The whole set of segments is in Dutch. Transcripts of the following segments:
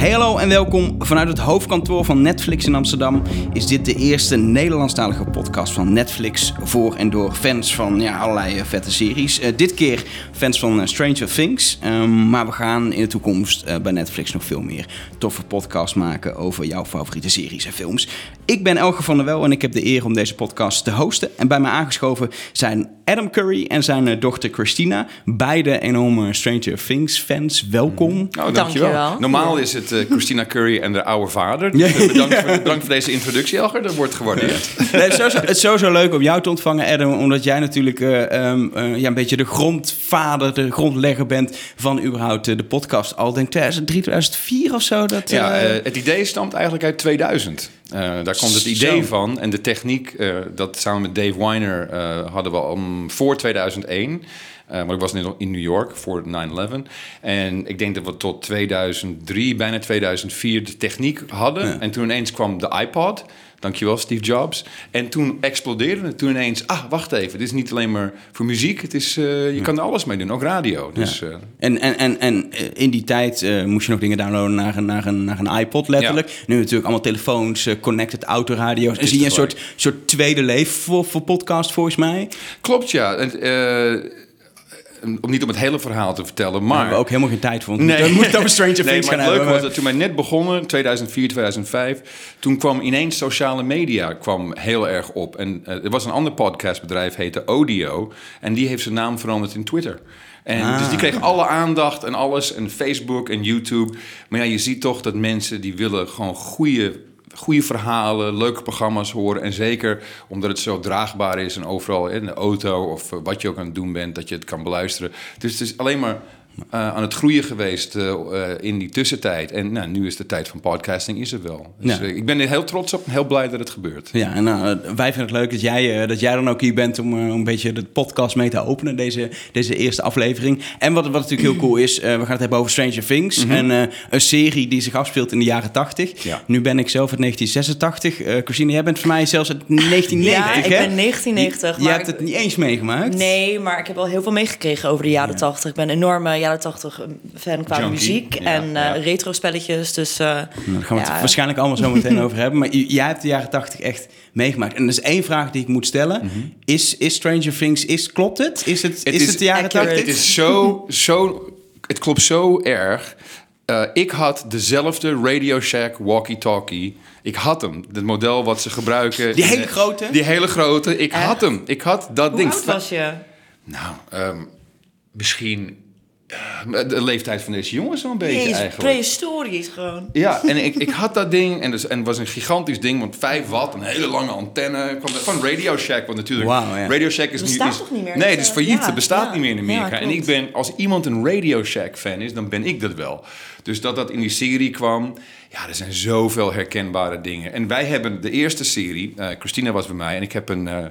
Hey hallo en welkom. Vanuit het hoofdkantoor van Netflix in Amsterdam is dit de eerste Nederlandstalige podcast van Netflix voor en door fans van ja, allerlei eh, vette series. Eh, dit keer fans van eh, Stranger Things, Ehm, maar we gaan in de toekomst bij Netflix nog veel meer toffe podcasts maken over jouw favoriete series en films. Ik ben Elge van der Wel en ik heb de eer om deze podcast te hosten. En bij mij aangeschoven zijn Adam Curry en zijn eh, dochter Christina, beide enorme Stranger Things fans. Welkom. Oh, dankjewel. Dankjewel. Normaal is het eh, Christina Curry en de oude vader. Dus, eh, bedankt, voor, bedankt voor deze introductie, Elger. Dat wordt gewaardeerd. Nee, het, is sowieso, het is sowieso leuk om jou te ontvangen, Adam. Omdat jij natuurlijk eh, ja, een beetje de grondvader, de grondlegger bent van überhaupt de podcast. Al denk 2003, 2004 of zo. Dat, Ja, het idee stamt eigenlijk uit 2000. Eh, daar komt het idee Zo. van. En de techniek, eh, dat samen met Dave Weiner eh, hadden we al voor 2001. Eh maar ik was in in New York voor 9-11. En ik denk dat we tot 2003, bijna 2004, de techniek hadden. Ja. En toen ineens kwam de iPod. Dankjewel, Steve Jobs. En toen explodeerde het. Toen ineens, ah, wacht even. Dit is niet alleen maar voor muziek. Het is, eh, je kan er alles mee doen, ook radio. Dus, eh, En, en, en, en eh, in die tijd moest je nog dingen downloaden naar een, naar een, naar een iPod, letterlijk. Nu natuurlijk allemaal telefoons, connected autoradio's. En zie je een soort, soort tweede leven voor, voor podcast, volgens mij. Klopt, ja. En, om niet om het hele verhaal te vertellen, maar... hebben we ook helemaal geen tijd voor. We moeten het over Stranger nee, Things maar gaan het leuke hebben. was dat toen wij net begonnen, 2004, 2005... toen kwam ineens sociale media kwam heel erg op. En eh, er was een ander podcastbedrijf, heette Audio... en die heeft zijn naam veranderd in Twitter. En Ah. dus die kreeg alle aandacht en alles, en Facebook en YouTube. Maar ja, je ziet toch dat mensen die willen gewoon goede... Goede verhalen, leuke programma's horen. En zeker omdat het zo draagbaar is en overal in de auto of eh, wat je ook aan het doen bent, dat je het kan beluisteren. Dus het is alleen maar aan het groeien geweest eh, eh, in die tussentijd. En nou, nu is de tijd van podcasting, is er wel. Dus Ja. eh, ik ben er heel trots op en heel blij dat het gebeurt. Ja, en nou, eh, wij vinden het leuk dat jij, eh, dat jij dan ook hier bent om, eh, een beetje de podcast mee te openen, deze, deze eerste aflevering. En wat, wat natuurlijk heel cool is, eh, we gaan het hebben over Stranger Things. En eh, een serie die zich afspeelt in de jaren 80. Ja. Nu ben ik zelf uit 1986. Eh Christine, jij bent voor mij zelfs uit 1990, Ja, ik hè? ben 1990, Je, hebt het niet eens meegemaakt. Nee, maar ik heb wel heel veel meegekregen over de jaren 80. Ik ben een enorme jaren 80 fan qua Junkie. muziek Ja, en ja. uh, retro spelletjes. Dus eh, Nou, daar gaan we het waarschijnlijk allemaal zo meteen over hebben. Maar jij hebt de jaren 80 echt meegemaakt. En er is één vraag die ik moet stellen. is, is Stranger Things, is, klopt het? Is het, Het is het de jaren accurate. 80? Het is zo, zo, het klopt zo erg. Eh, ik had dezelfde Radio Shack walkie-talkie. Ik had hem. Het model wat ze gebruiken. Die hele eh, grote? Die hele grote. Ik Echt? had hem. Ik had dat hoe ding. oud was je? Nou, ehm, misschien eh, de leeftijd van deze jongens zo'n beetje Jezus, eigenlijk. prehistorisch gewoon. Ja, en ik, ik had dat ding en, dus, en het was een gigantisch ding, want 5 watt, een hele lange antenne. Kwam van Radio Shack, want natuurlijk Wauw, ja. Radio Shack is Bestaat nu... Is, toch niet meer? Nee, het is eh, failliet. ja, het bestaat ja. niet meer in Amerika. Ja, en ik ben, als iemand een Radio Shack fan is, dan ben ik dat wel. Dus dat dat in die serie kwam, ja, er zijn zoveel herkenbare dingen. En wij hebben de eerste serie, eh, Christina was bij mij en ik heb een... eh,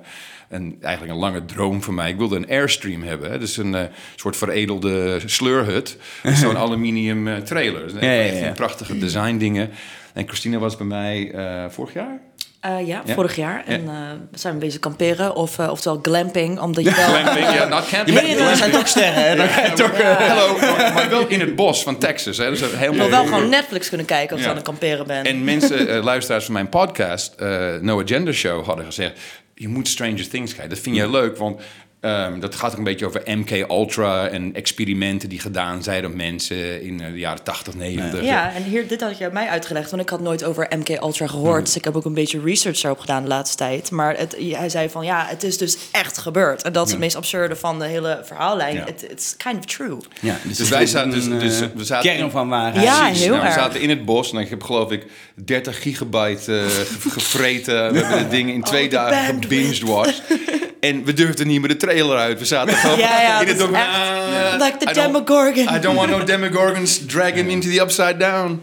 een, eigenlijk een lange droom voor mij. Ik wilde een Airstream hebben. Hè? Dus een eh, soort veredelde sleurhut. Zo'n aluminium eh, trailer. Dus Ja, prachtige design dingen. En Christina was bij mij eh, vorig jaar. Eh, ja, Ja? vorig jaar. En eh, we zijn bezig kamperen, of, eh, oftewel glamping, omdat je wel... Glamping, ja, not camping. Je zijn toch sterren, hè? Toch... eh, Hallo, maar, maar wel in het bos van Texas. Hè? Dus wil wel gewoon Netflix kunnen kijken als je Ja. aan het kamperen bent. En mensen, luisteraars van mijn podcast, eh, No Agenda Show, hadden gezegd... je moet Stranger Things kijken. Dat vind jij leuk, want ehm, dat gaat ook een beetje over MK Ultra... en experimenten die gedaan zijn op mensen in eh, de jaren 80, 90. Ja, en hier, dit had je mij uitgelegd, want ik had nooit over MK Ultra gehoord. Dus ik heb ook een beetje research daarop gedaan de laatste tijd. Maar het, hij zei van, ja, het is dus echt gebeurd. En dat is het meest absurde van de hele verhaallijn. Ja. It's kind of true. Ja, Dus wij zaten, dus, dus eh, we zaten kern in- van waarheid. Ja, Precies. heel Nou, we zaten in het bos en ik heb geloof ik 30 gigabyte ge- gevreten. We hebben het ding in twee Oh, de dagen bandwidth. En we durfden niet meer de trailer uit. We zaten gewoon Ja, ja, in het echt Ah, like the I don't- Demogorgon. I don't want no Demogorgons dragging into the upside down.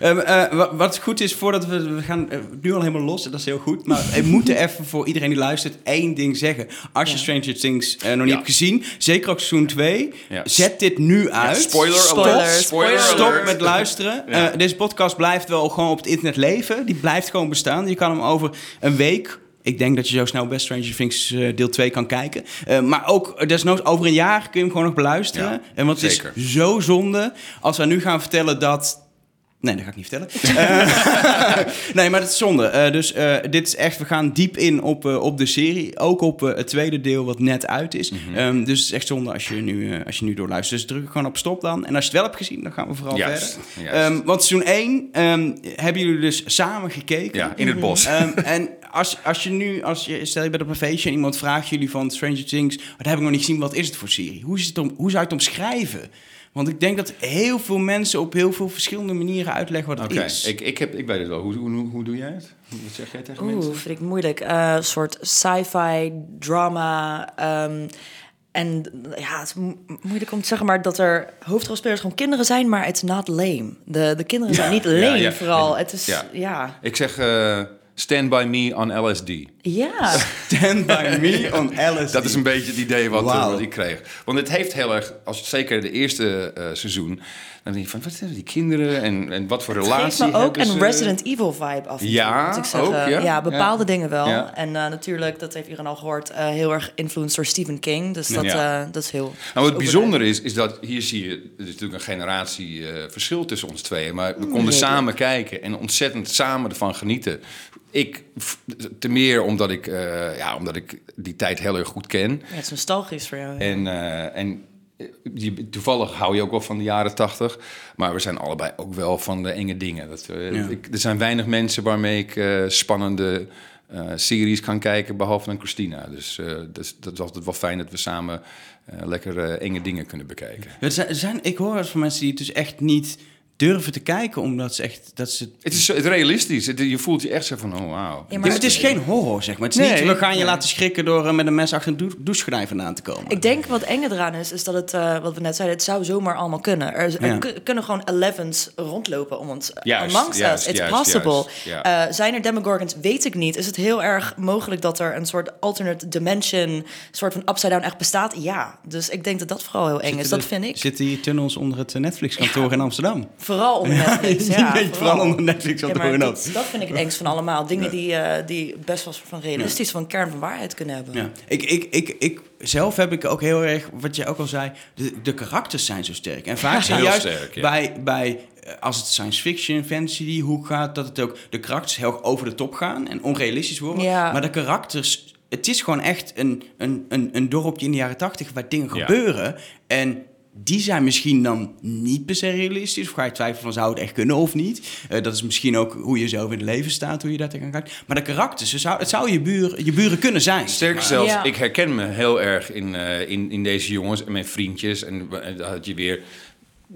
Eh, wa- wat goed is, voordat we, we gaan eh, nu al helemaal los, dat is heel goed. Maar we moeten even voor iedereen die luistert één ding zeggen. Als je Ja. Stranger Things eh, nog niet Ja. hebt gezien, zeker ook seizoen 2, Ja. zet dit nu uit. Spoiler Spoiler, alert. spoiler Stop alert. met luisteren. Eh, deze podcast blijft wel gewoon op het internet leven. Die blijft gewoon bestaan. Je kan hem over een week. Ik denk dat je zo snel best Stranger Things eh, deel 2 kan kijken. Eh, maar ook eh, desnoods over een jaar kun je hem gewoon nog beluisteren. Ja, en want het zeker. is zo zonde als we nu gaan vertellen dat Nee, dat ga ik niet vertellen. Eh, nee, maar dat is zonde. Eh, dus eh, dit is echt, we gaan diep in op, op de serie. Ook op het tweede deel wat net uit is. Mhm. Ehm, dus het is echt zonde als je nu, als je nu doorluistert. Dus druk gewoon op stop dan. En als je het wel hebt gezien, dan gaan we vooral Juist, verder. juist. Ehm, want seizoen 1 ehm, hebben jullie dus samen gekeken. Ja, in het bos. En als, als je nu, als je, stel je bent op een feestje en iemand vraagt jullie van Stranger Things, maar dat heb ik nog niet gezien, wat is het voor serie? Hoe, is het om, hoe zou je het omschrijven? Want ik denk dat heel veel mensen op heel veel verschillende manieren uitleggen wat het Oké, is. ik, ik, heb, ik weet het wel. Hoe, hoe, hoe doe jij het? Wat zeg jij tegen mensen? Oeh, vind ik moeilijk. Een soort sci-fi drama. ehm, en ja, het is mo- moeilijk om te zeggen, maar dat er hoofdrolspelers gewoon kinderen zijn, maar it's not lame. De, de kinderen zijn niet lame, ja. vooral. Het is, Ja. ja. Ik zeg eh, Stand By Me on LSD. Ja. Stand by me on LSD. Dat is een beetje het idee wat, eh, wat ik kreeg. Want het heeft heel erg, als, zeker de eerste eh, seizoen... dan denk je van, wat zijn die kinderen en, en wat voor Het relatie geeft me ook een? Resident Evil vibe af. en Ja, moet ik zeggen. ook, ja? bepaalde dingen wel. Ja. En eh, natuurlijk, dat heeft iedereen al gehoord, eh, heel erg influenced door Stephen King. Dus dat, Ja. eh, dat is heel. Nou, wat bijzonder is, is dat hier zie je... Er is natuurlijk een generatie eh, verschil tussen ons tweeën. Maar we konden Redelijk. samen kijken en ontzettend samen ervan genieten. Ik, te meer omdat ik, ja, omdat ik die tijd heel erg goed ken. Ja, het is nostalgisch voor jou. ja. En, en je, toevallig hou je ook wel van de jaren tachtig. Maar we zijn allebei ook wel van de enge dingen. Dat, eh, Ja. ik, er zijn weinig mensen waarmee ik eh, spannende eh, series kan kijken, behalve dan Christina. Dus dat, is, dat is altijd wel fijn dat we samen lekker enge dingen kunnen bekijken. Zijn, er zijn, ik hoor het van mensen die het dus echt niet durven te kijken, omdat ze echt... Dat ze, Het is het realistisch. Het- je voelt je echt zo van, oh wauw. Ja, maar het is geen horror, zeg maar. Het is Nee, niet, we gaan je nee. laten schrikken door eh, met een mes achter een dou- douchegordijn vandaan te komen. Ik denk wat enge eraan is, is dat het, eh, wat we net zeiden, het zou zomaar allemaal kunnen. Er, Ja. kunnen gewoon elevens rondlopen om ons Juist, amongst juist, us. It's juist, possible. ja. Eh, zijn er Demogorgons? Weet ik niet. Is het heel erg mogelijk dat er een soort alternate dimension, een soort van upside down echt bestaat? Ja. Dus ik denk dat dat vooral heel eng is. Dat vind ik. Zitten hier tunnels onder het eh, Netflix-kantoor in Amsterdam? Vooral onder Netflix. Ja, Nee, vooral onder Netflix Ja, in dat, dat vind ik het engst van allemaal. Dingen die, eh, die best wel van realistisch van kern van waarheid kunnen hebben. Ja. Ik, ik, ik, ik, zelf heb ik ook heel erg, wat je ook al zei, de, de karakters zijn zo sterk. En vaak zijn Heel juist sterk, ja. bij, bij, eh, als het science fiction, fantasy, hoe gaat, dat het ook de karakters heel over de top gaan en onrealistisch worden. Ja. Maar de karakters, het is gewoon echt een, een, een, een dorpje in de jaren tachtig waar dingen Ja. gebeuren. En die zijn misschien dan niet per se realistisch. Of ga je twijfelen van zou het echt kunnen of niet. Eh, dat is misschien ook hoe je zelf in het leven staat, hoe je daar tegenaan kijkt. Maar de karakters, het zou, het zou je, buur, je buren kunnen zijn. Sterker zelfs, Ja. ik herken me heel erg in, eh, in, in deze jongens en mijn vriendjes. En dan had je weer...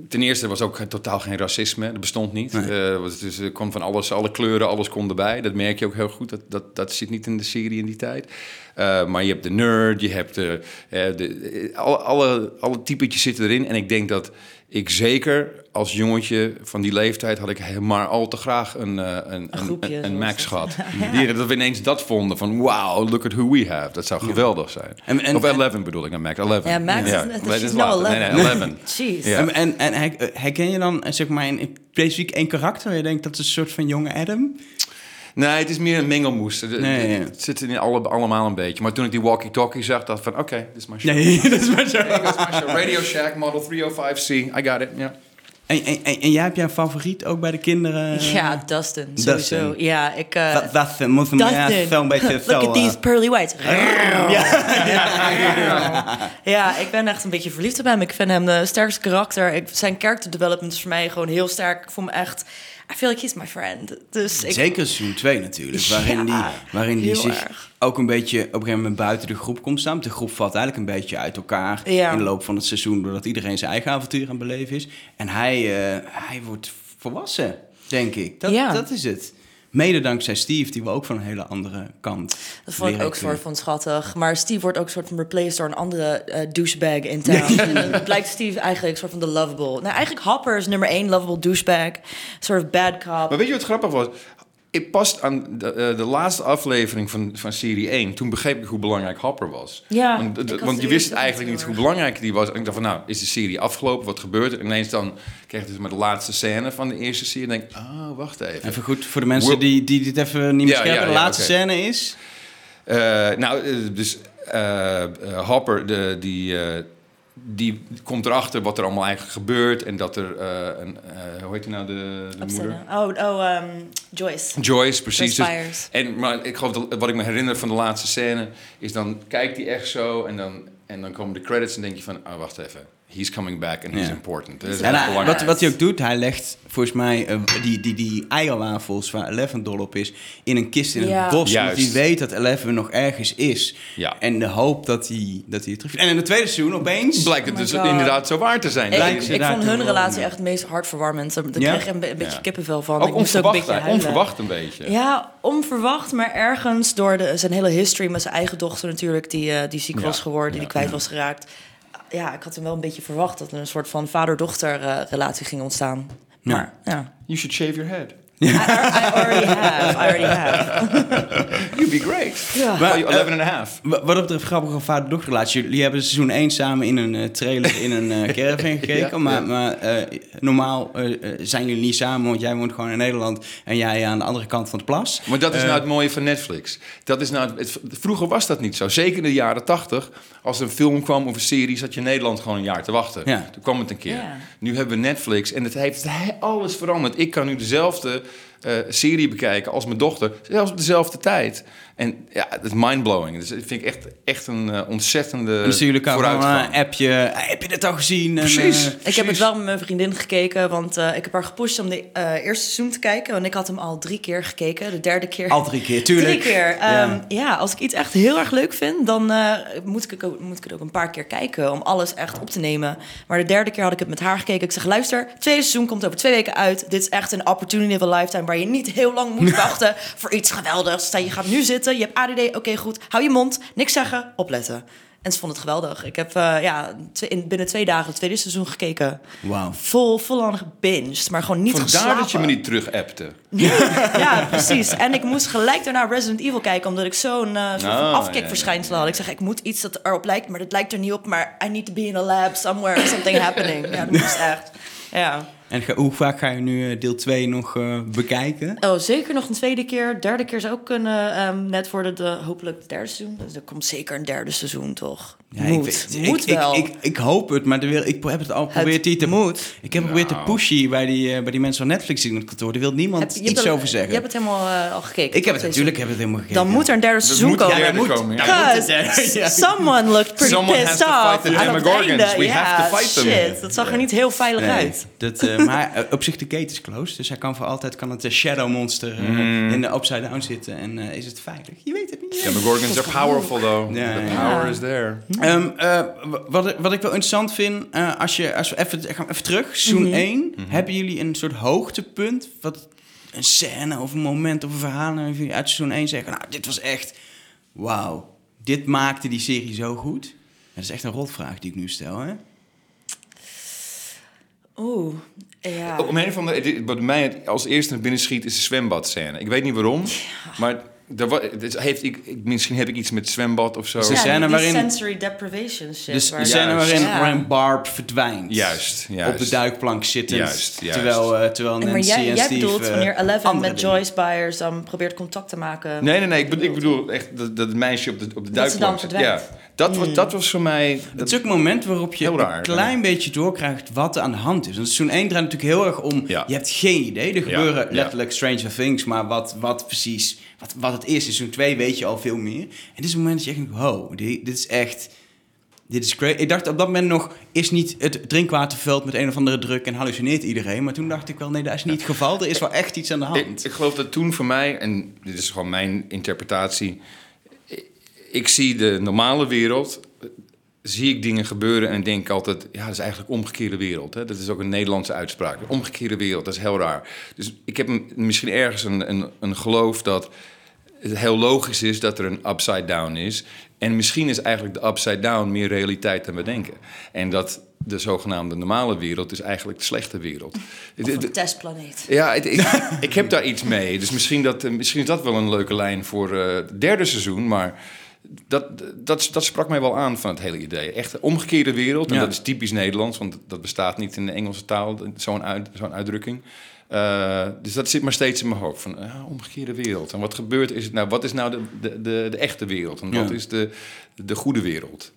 Ten eerste was ook totaal geen racisme. Dat bestond niet. Nee. Was dus, er kwam van alles, alle kleuren, alles kon erbij. Dat merk je ook heel goed. Dat, dat, dat zit niet in de serie in die tijd. Eh, maar je hebt de nerd, je hebt de... eh, de alle, alle, alle typetjes zitten erin. En ik denk dat ik zeker als jongetje van die leeftijd... had ik maar al te graag een, eh, een, een, groepje, een, een Max het. gehad. Die, dat we ineens dat vonden van... wow, look at who we have. Dat zou geweldig zijn. En- en- of 11 bedoel ik, naar Max. 11. Ja, Max is is no later. Nee, nee, 11. Jeez. Ja. En, en, en her- herken je dan eh, zeg maar in, in specifiek één karakter? Je denkt dat is een soort van jonge Adam. Nee, het is meer een mengelmoes. Nee, ja. Het zit in alle, allemaal een beetje. Maar toen ik die walkie-talkie zag, dacht ik van... oké, dit is mijn show. Nee, is. Dit is mijn show. Radio Shack, Model 305C. I got it, ja. En, en, en, en jij hebt jouw favoriet ook bij de kinderen? Ja, Dustin, sowieso. Dustin. Ja, ik... eh, Dat, dat eh, moet hem ja, Dustin. een beetje Look at these eh, pearly whites. Ja, ik ben echt een beetje verliefd op hem. Ik vind hem de sterkste karakter. Ik, zijn character development is voor mij gewoon heel sterk. Ik voel me echt... I feel like he's my friend. Dus ik, Zeker seizoen 2 natuurlijk, waarin Ja, die, waarin die zich erg. ook een beetje op een gegeven moment buiten de groep komt staan. De groep valt eigenlijk een beetje uit elkaar Ja. in de loop van het seizoen, doordat iedereen zijn eigen avontuur aan het beleven is. En hij, eh, hij wordt volwassen, denk ik. Dat, Ja. dat is het. Mede dankzij Steve, die we ook van een hele andere kant Dat vond ik ook soort van schattig. Maar Steve wordt ook soort van replaced door een andere eh, douchebag in town. En dan blijkt Steve eigenlijk soort van de lovable. Nou, eigenlijk Hopper is nummer één lovable douchebag. Soort of bad cop. Maar weet je wat grappig was? Ik pas aan de, eh, de laatste aflevering van, van serie 1. Toen begreep ik hoe belangrijk Hopper was. Ja, want, ik d- had want de je wist eigenlijk niet hoe belangrijk die was. En ik dacht van, nou, is de serie afgelopen? Wat gebeurt er? En ineens dan kreeg ik dus maar de laatste scène van de eerste serie. En denk ik, ah, wacht even. Even goed voor de mensen die, die dit even niet meer Ja, de laatste scène is... Eh, nou, eh, dus Hopper, de, die, eh, die komt erachter wat er allemaal eigenlijk gebeurt. En dat er eh, een, eh, hoe heet die nou, de, de moeder? Oh, oh um, Joyce. Joyce, precies. Joyce Dus- en, maar ik geloof dat wat ik me herinner van de laatste scène is dan kijkt hij echt zo en dan, en dan komen de credits en denk je van, oh wacht even, he's coming back and he's Ja. important. Dat is En hij- wat, wat hij ook doet, hij legt volgens mij eh, die, die, die eierwafels waar Eleven dol op is, in een kist in Ja. het bos. Juist. Hij weet dat Eleven nog ergens is. Ja. En de hoop dat hij, dat hij het terug... En in het tweede seizoen opeens... Blijkt het Oh dus God. inderdaad zo waar te zijn. Ik, ik vond hun relatie echt het meest hartverwarmend. Daar Ja? kreeg ik een, be- een beetje Ja. kippenvel van. Ook ik moest ook een onverwacht, beetje onverwacht een beetje. Ja, onverwacht, maar ergens door de, zijn hele history met zijn eigen dochter natuurlijk, die, eh, die ziek Ja, was geworden, die ja, kwijt was geraakt. Ja, ik had hem wel een beetje verwacht dat er een soort van vader-dochter eh, relatie ging ontstaan. Ja. Maar ja, You should shave your head. I, I already have, I already have. You'd be great. Ja. Maar, 11 and a half. Wa- Wat dat betreft grappige vader-dochterrelatie. Jullie hebben seizoen 1 samen in een eh, trailer in een eh, caravan gekeken. Ja, maar ja. maar eh, normaal zijn jullie niet samen, want jij woont gewoon in Nederland en jij aan de andere kant van de plas. Maar dat is nou het mooie van Netflix. Dat is nou, het, vroeger was dat niet zo. Zeker in de jaren tachtig. Als er een film kwam of een serie, zat je in Nederland gewoon een jaar te wachten. Ja. Toen kwam het een keer. Ja. Nu hebben we Netflix en het heeft he- alles veranderd. Ik kan nu dezelfde serie bekijken als mijn dochter. Zelfs op dezelfde tijd. En ja, het is mindblowing. Dus dat vind ik echt, echt een eh, ontzettende sturen jullie elkaar een appje. "Hey, heb je dit al gezien? En, Precies. eh, Ik heb het wel met mijn vriendin gekeken, want eh, ik heb haar gepusht om de eh, eerste seizoen te kijken. Want ik had hem al drie keer gekeken. De derde keer. al drie keer, tuurlijk. Drie keer. Ja. Ehm, ja. als ik iets echt heel erg leuk vind, dan eh, moet, ik het ook, moet ik het ook een paar keer kijken om alles echt op te nemen. Maar de derde keer had ik het met haar gekeken. Ik zeg, luister, het tweede seizoen komt over twee weken uit. Dit is echt een opportunity of a lifetime waar je niet heel lang moet wachten voor iets geweldigs. Stel, je gaat nu zitten, je hebt ADD, oké goed, hou je mond, niks zeggen, opletten. En ze vond het geweldig. Ik heb eh, ja, in, binnen twee dagen het tweede seizoen gekeken. Wauw. Vol, vol aan gebinged, maar gewoon niet Vandaar geslapen. dat je me niet terug appte. Ja, precies. En ik moest gelijk daarna Resident Evil kijken, omdat ik zo'n soort van Oh, afkikverschijnsel had. Ik zeg, ik moet iets dat erop lijkt, maar dat lijkt er niet op. Maar I need to be in a lab somewhere, something happening. Ja, dat moest echt. Ja. En hoe vaak ga je nu eh, deel 2 nog eh, bekijken? Oh, zeker nog een tweede keer. Derde keer zou ook kunnen. ehm, net voor de, hopelijk het derde seizoen. Dus er komt zeker een derde seizoen, toch? Ja, moet, ik, weet- moet ik, wel. Ik, ik, ik hoop het, maar wil, ik heb het al geprobeerd die te... moet. Ik heb geprobeerd Nou. te pushen bij die, eh, bij die mensen van Netflix in het kantoor. Daar wil niemand Heb- iets over zeggen. Je hebt het helemaal eh, al gekeken. ik heb het natuurlijk heb het helemaal gekeken. Dan moet er een derde seizoen komen. derde moet- komen, ja. daar moet ja. someone looked pretty Someone has pissed to fight off. the Demogorgons. We have to fight them. shit. Dat zag er niet heel veilig Nee, uit. Dat, eh, maar op zich de gate is closed. Dus hij kan voor altijd kan het Shadow Monster Mm. in de Upside Down zitten. En is het veilig? Je weet het niet. Ja, de Gorgons are powerful though. Ja, the power is there. Ehm, eh, wat, ik- wat ik wel interessant vind, eh, als, je, als we even, gaan we even terug, seizoen Mhm. 1, Mhm. hebben jullie een soort hoogtepunt, wat een scène of een moment of een verhaal waarvan jullie uit seizoen 1 zeggen, nou, dit was echt, wauw, dit maakte die serie zo goed? Dat is echt een rotvraag die ik nu stel, hè? Oeh, ja. Om een van de, wat mij als eerste naar binnen schiet is de zwembadscène. Ik weet niet waarom, maar er het heeft, ik, ik- misschien heb ik iets met zwembad of zo. Dus de ja, scène die waarin- sensory deprivation shit. Dus waar- de scène waarin, Ja. waarin Barb verdwijnt. Juist, juist. Op de duikplank zittend. Juist, juist. Terwijl, eh, terwijl En maar Nancy jij, en jij Steve... bedoelt eh, wanneer Eleven met dingen. Joyce Byers dan probeert contact te maken. Nee, nee, nee. Ik bedoel, ik bedoel echt dat, dat het meisje op de, op de Dat ze dan duikplank zit. Ja, verdwijnt. dat, was, dat was voor mij... Het is ook een moment waarop je raar, een klein beetje doorkrijgt wat er aan de hand is. Want seizoen 1 draait natuurlijk heel erg om... Ja. Je hebt geen idee. Er gebeuren ja. letterlijk Stranger Things. Maar wat, wat precies... Wat, wat het is, seizoen 2 weet je al veel meer. En dit is een moment dat je echt denkt... Wow, dit, dit is echt... Dit is crazy. Ik dacht op dat moment nog... Is niet het drinkwaterveld met een of andere druk... en hallucineert iedereen. Maar toen dacht ik wel... Nee, dat is niet het geval. Er is wel echt iets aan de hand. ik geloof dat toen voor mij, en dit is gewoon mijn interpretatie... Ik, zie de normale wereld, zie ik dingen gebeuren en denk altijd... ja, dat is eigenlijk omgekeerde wereld. Hè? Dat is ook een Nederlandse uitspraak. Omgekeerde wereld, dat is heel raar. Dus ik heb misschien ergens een, een, een geloof dat het heel logisch is dat er een upside down is. En misschien is eigenlijk de upside down meer realiteit dan we denken. En dat de zogenaamde normale wereld is eigenlijk de slechte wereld. Of een testplaneet. ja, ik, ik heb daar iets mee. Dus misschien, dat, misschien is dat wel een leuke lijn voor eh, het derde seizoen. Maar dat, dat, dat sprak mij wel aan van het hele idee. Echt een omgekeerde wereld. En Ja. dat is typisch Nederlands, want dat bestaat niet in de Engelse taal, zo'n uit, zo'n uitdrukking. Eh, dus dat zit maar steeds in mijn hoofd. Van, ah, omgekeerde wereld. En wat gebeurt is het nou? Wat is nou de, de, de, de echte wereld? En wat Ja. is de, de goede wereld?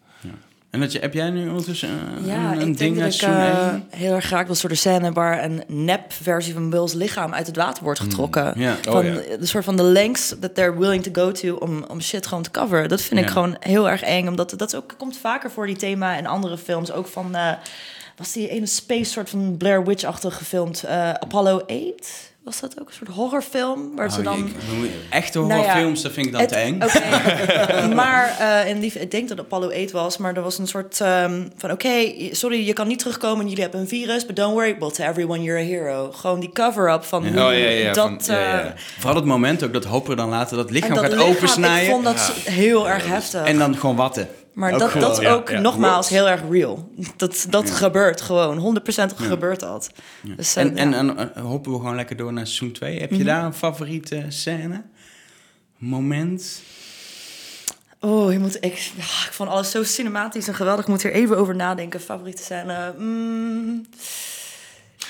En dat je, heb jij nu ondertussen eh, Ja, een, een ik ding denk dat ik eh, heel erg graag wil soort de scène waar een nep-versie van Will's lichaam uit het water wordt getrokken. ja. Oh, Van ja. de soort van de lengths that they're willing to go to om, om shit gewoon te coveren. Dat vind ik gewoon heel erg eng, omdat dat ook komt vaker voor die thema in andere films. Ook van eh, was die ene space soort van Blair Witch-achtig gefilmd eh, Apollo 8? Was dat ook een soort horrorfilm waar ze Oh, dan ik- echte Nou ja, horrorfilms, dat vind ik dan het- te eng. Maar eh, in die, ik denk dat het Apollo 8 was, maar er was een soort ehm, van: oké, sorry, je kan niet terugkomen en jullie hebben een virus, but don't worry, well, to everyone you're a hero. Gewoon die cover-up van Ja. hoe Oh, ja, ja, dat. van- ja, ja. eh, Vooral het moment ook dat Hopper dan later dat en lichaam dat gaat lichaam, opensnijden. Ik vond dat heel erg heftig. En dan gewoon watten. Maar Ook dat, dat ja, ook ja. nogmaals heel erg real. Dat, dat gebeurt gewoon. 100% gebeurt dat. Dus, eh, En, en, ja. en eh, hoppen we gewoon lekker door naar seizoen 2. Heb je Mhm. daar een favoriete scène? Moment? Oh, je moet, ik, ja, ik vond alles zo cinematisch en geweldig. Ik moet hier even over nadenken. Favoriete scène? Mm,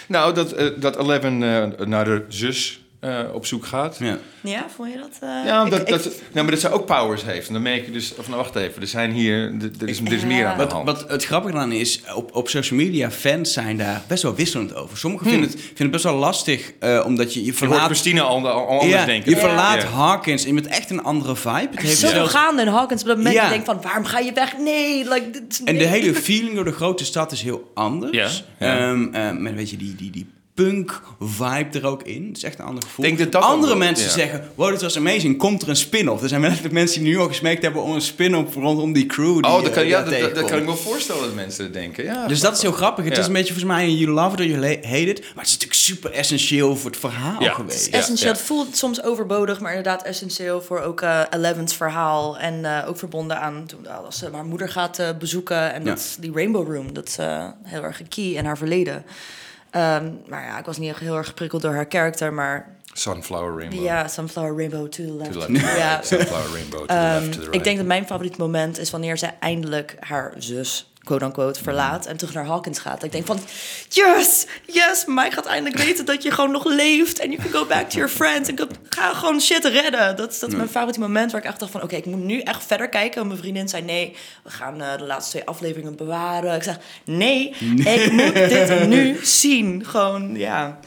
Nou, dat, eh, dat Eleven eh, naar de zus eh, op zoek gaat. Ja. ja, vond je dat? eh, Ja, ik- dat, ik- nou, maar dat ze ook powers heeft. En dan merk je dus, of nou wacht even, er zijn hier, er, is, er is Ja. meer aan de Wat, hand. wat het grappige dan is, op, op social media, fans zijn daar best wel wisselend over. Sommigen Hmm. vinden, het, vinden het best wel lastig, eh, omdat je je je hoort verlaat... Christina al, al anders ja, denken. je verlaat Ja. Hawkins en je bent echt een andere vibe. Het heeft zo zelfs- gaande in Hawkins op dat moment. Ja. Je denkt van, waarom ga je weg? Nee, like, dit En de hele feeling door de grote stad is heel anders. Ja, ja. Ehm, eh, met weet je, die, die, die punk vibe er ook in. Het is echt een ander gevoel. Denk dat dat Andere ook- mensen ja. zeggen, wow, dit was amazing. Komt er een spin-off? Er zijn letterlijk mensen die nu al gesmeekt hebben om een spin-off rondom die crew. Die, Oh, dat eh, kan, ja, daar dat, dat, dat tegenkomt. kan ik me wel voorstellen dat mensen dat denken. Ja, Dus dat is heel grappig. Het Ja. is een beetje volgens mij een you love it or you hate it. Maar het is natuurlijk super essentieel voor het verhaal Ja. geweest. Ja, essentieel. ja. Het voelt soms overbodig, maar inderdaad essentieel voor ook eh Eleven's verhaal. En eh, ook verbonden aan toen als ze haar moeder gaat eh, bezoeken. En Ja. dat, die Rainbow Room, dat is eh, heel erg een key in haar verleden. Ehm, maar ja, ik was niet echt heel erg geprikkeld door haar karakter, maar Sunflower Rainbow. ja, Sunflower Rainbow to the left. To the left. Ja, Sunflower Rainbow to the Ehm, left, to the right. Ik denk dat mijn favoriet moment is wanneer zij eindelijk haar zus, quote-unquote, verlaat en terug naar Hawkins gaat. Ik denk van, yes, yes, Mike gaat eindelijk weten dat je gewoon nog leeft en you can go back to your friends en ga gewoon shit redden. Dat, is- dat is mijn favoriete moment waar ik echt dacht van, oké, ik moet nu echt verder kijken. En mijn vriendin zei, nee, we gaan eh, de laatste twee afleveringen bewaren. Ik zeg, nee, ik moet dit nu zien. Gewoon, ja,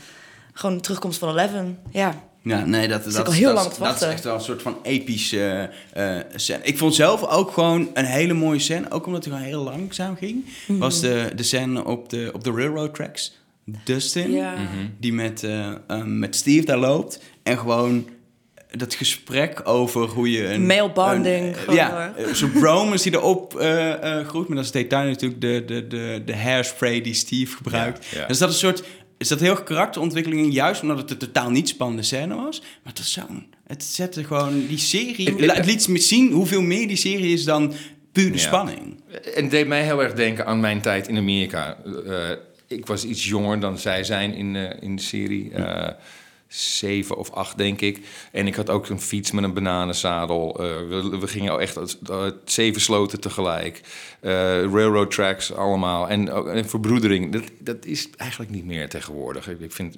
gewoon de terugkomst van Eleven, ja. Ja, nee, dat, dat, al is- heel dat, lang is- te dat is echt wel een soort van epische eh, eh, scène. Ik vond zelf ook gewoon een hele mooie scène, ook omdat het gewoon heel langzaam ging. Mhm. Was de, de scène op de, op de railroad tracks. Dustin, Ja. die met, eh, eh, met Steve daar loopt. En gewoon dat gesprek over hoe je een... Male bonding, een, eh, ja, zo'n bromance die erop eh eh groeit. Maar dat is detail natuurlijk de, de, de, de hairspray die Steve gebruikt. Ja, ja. Dus dat is een soort... Is dat heel karakterontwikkeling, juist omdat het een totaal niet spannende scène was. Maar het was zo'n... Het zette gewoon die serie... Het liet me zien hoeveel meer die serie is dan puur de Ja. spanning. En het deed mij heel erg denken aan mijn tijd in Amerika. Eh, ik was iets jonger dan zij zijn in, eh, in de serie. Eh, zeven of acht, denk ik. En ik had ook een fiets met een bananenzadel. Eh, we, gingen al echt eh, zeven sloten tegelijk. Eh, railroad tracks allemaal. En, ook- en verbroedering. Dat, dat is eigenlijk niet meer tegenwoordig. Ik, vind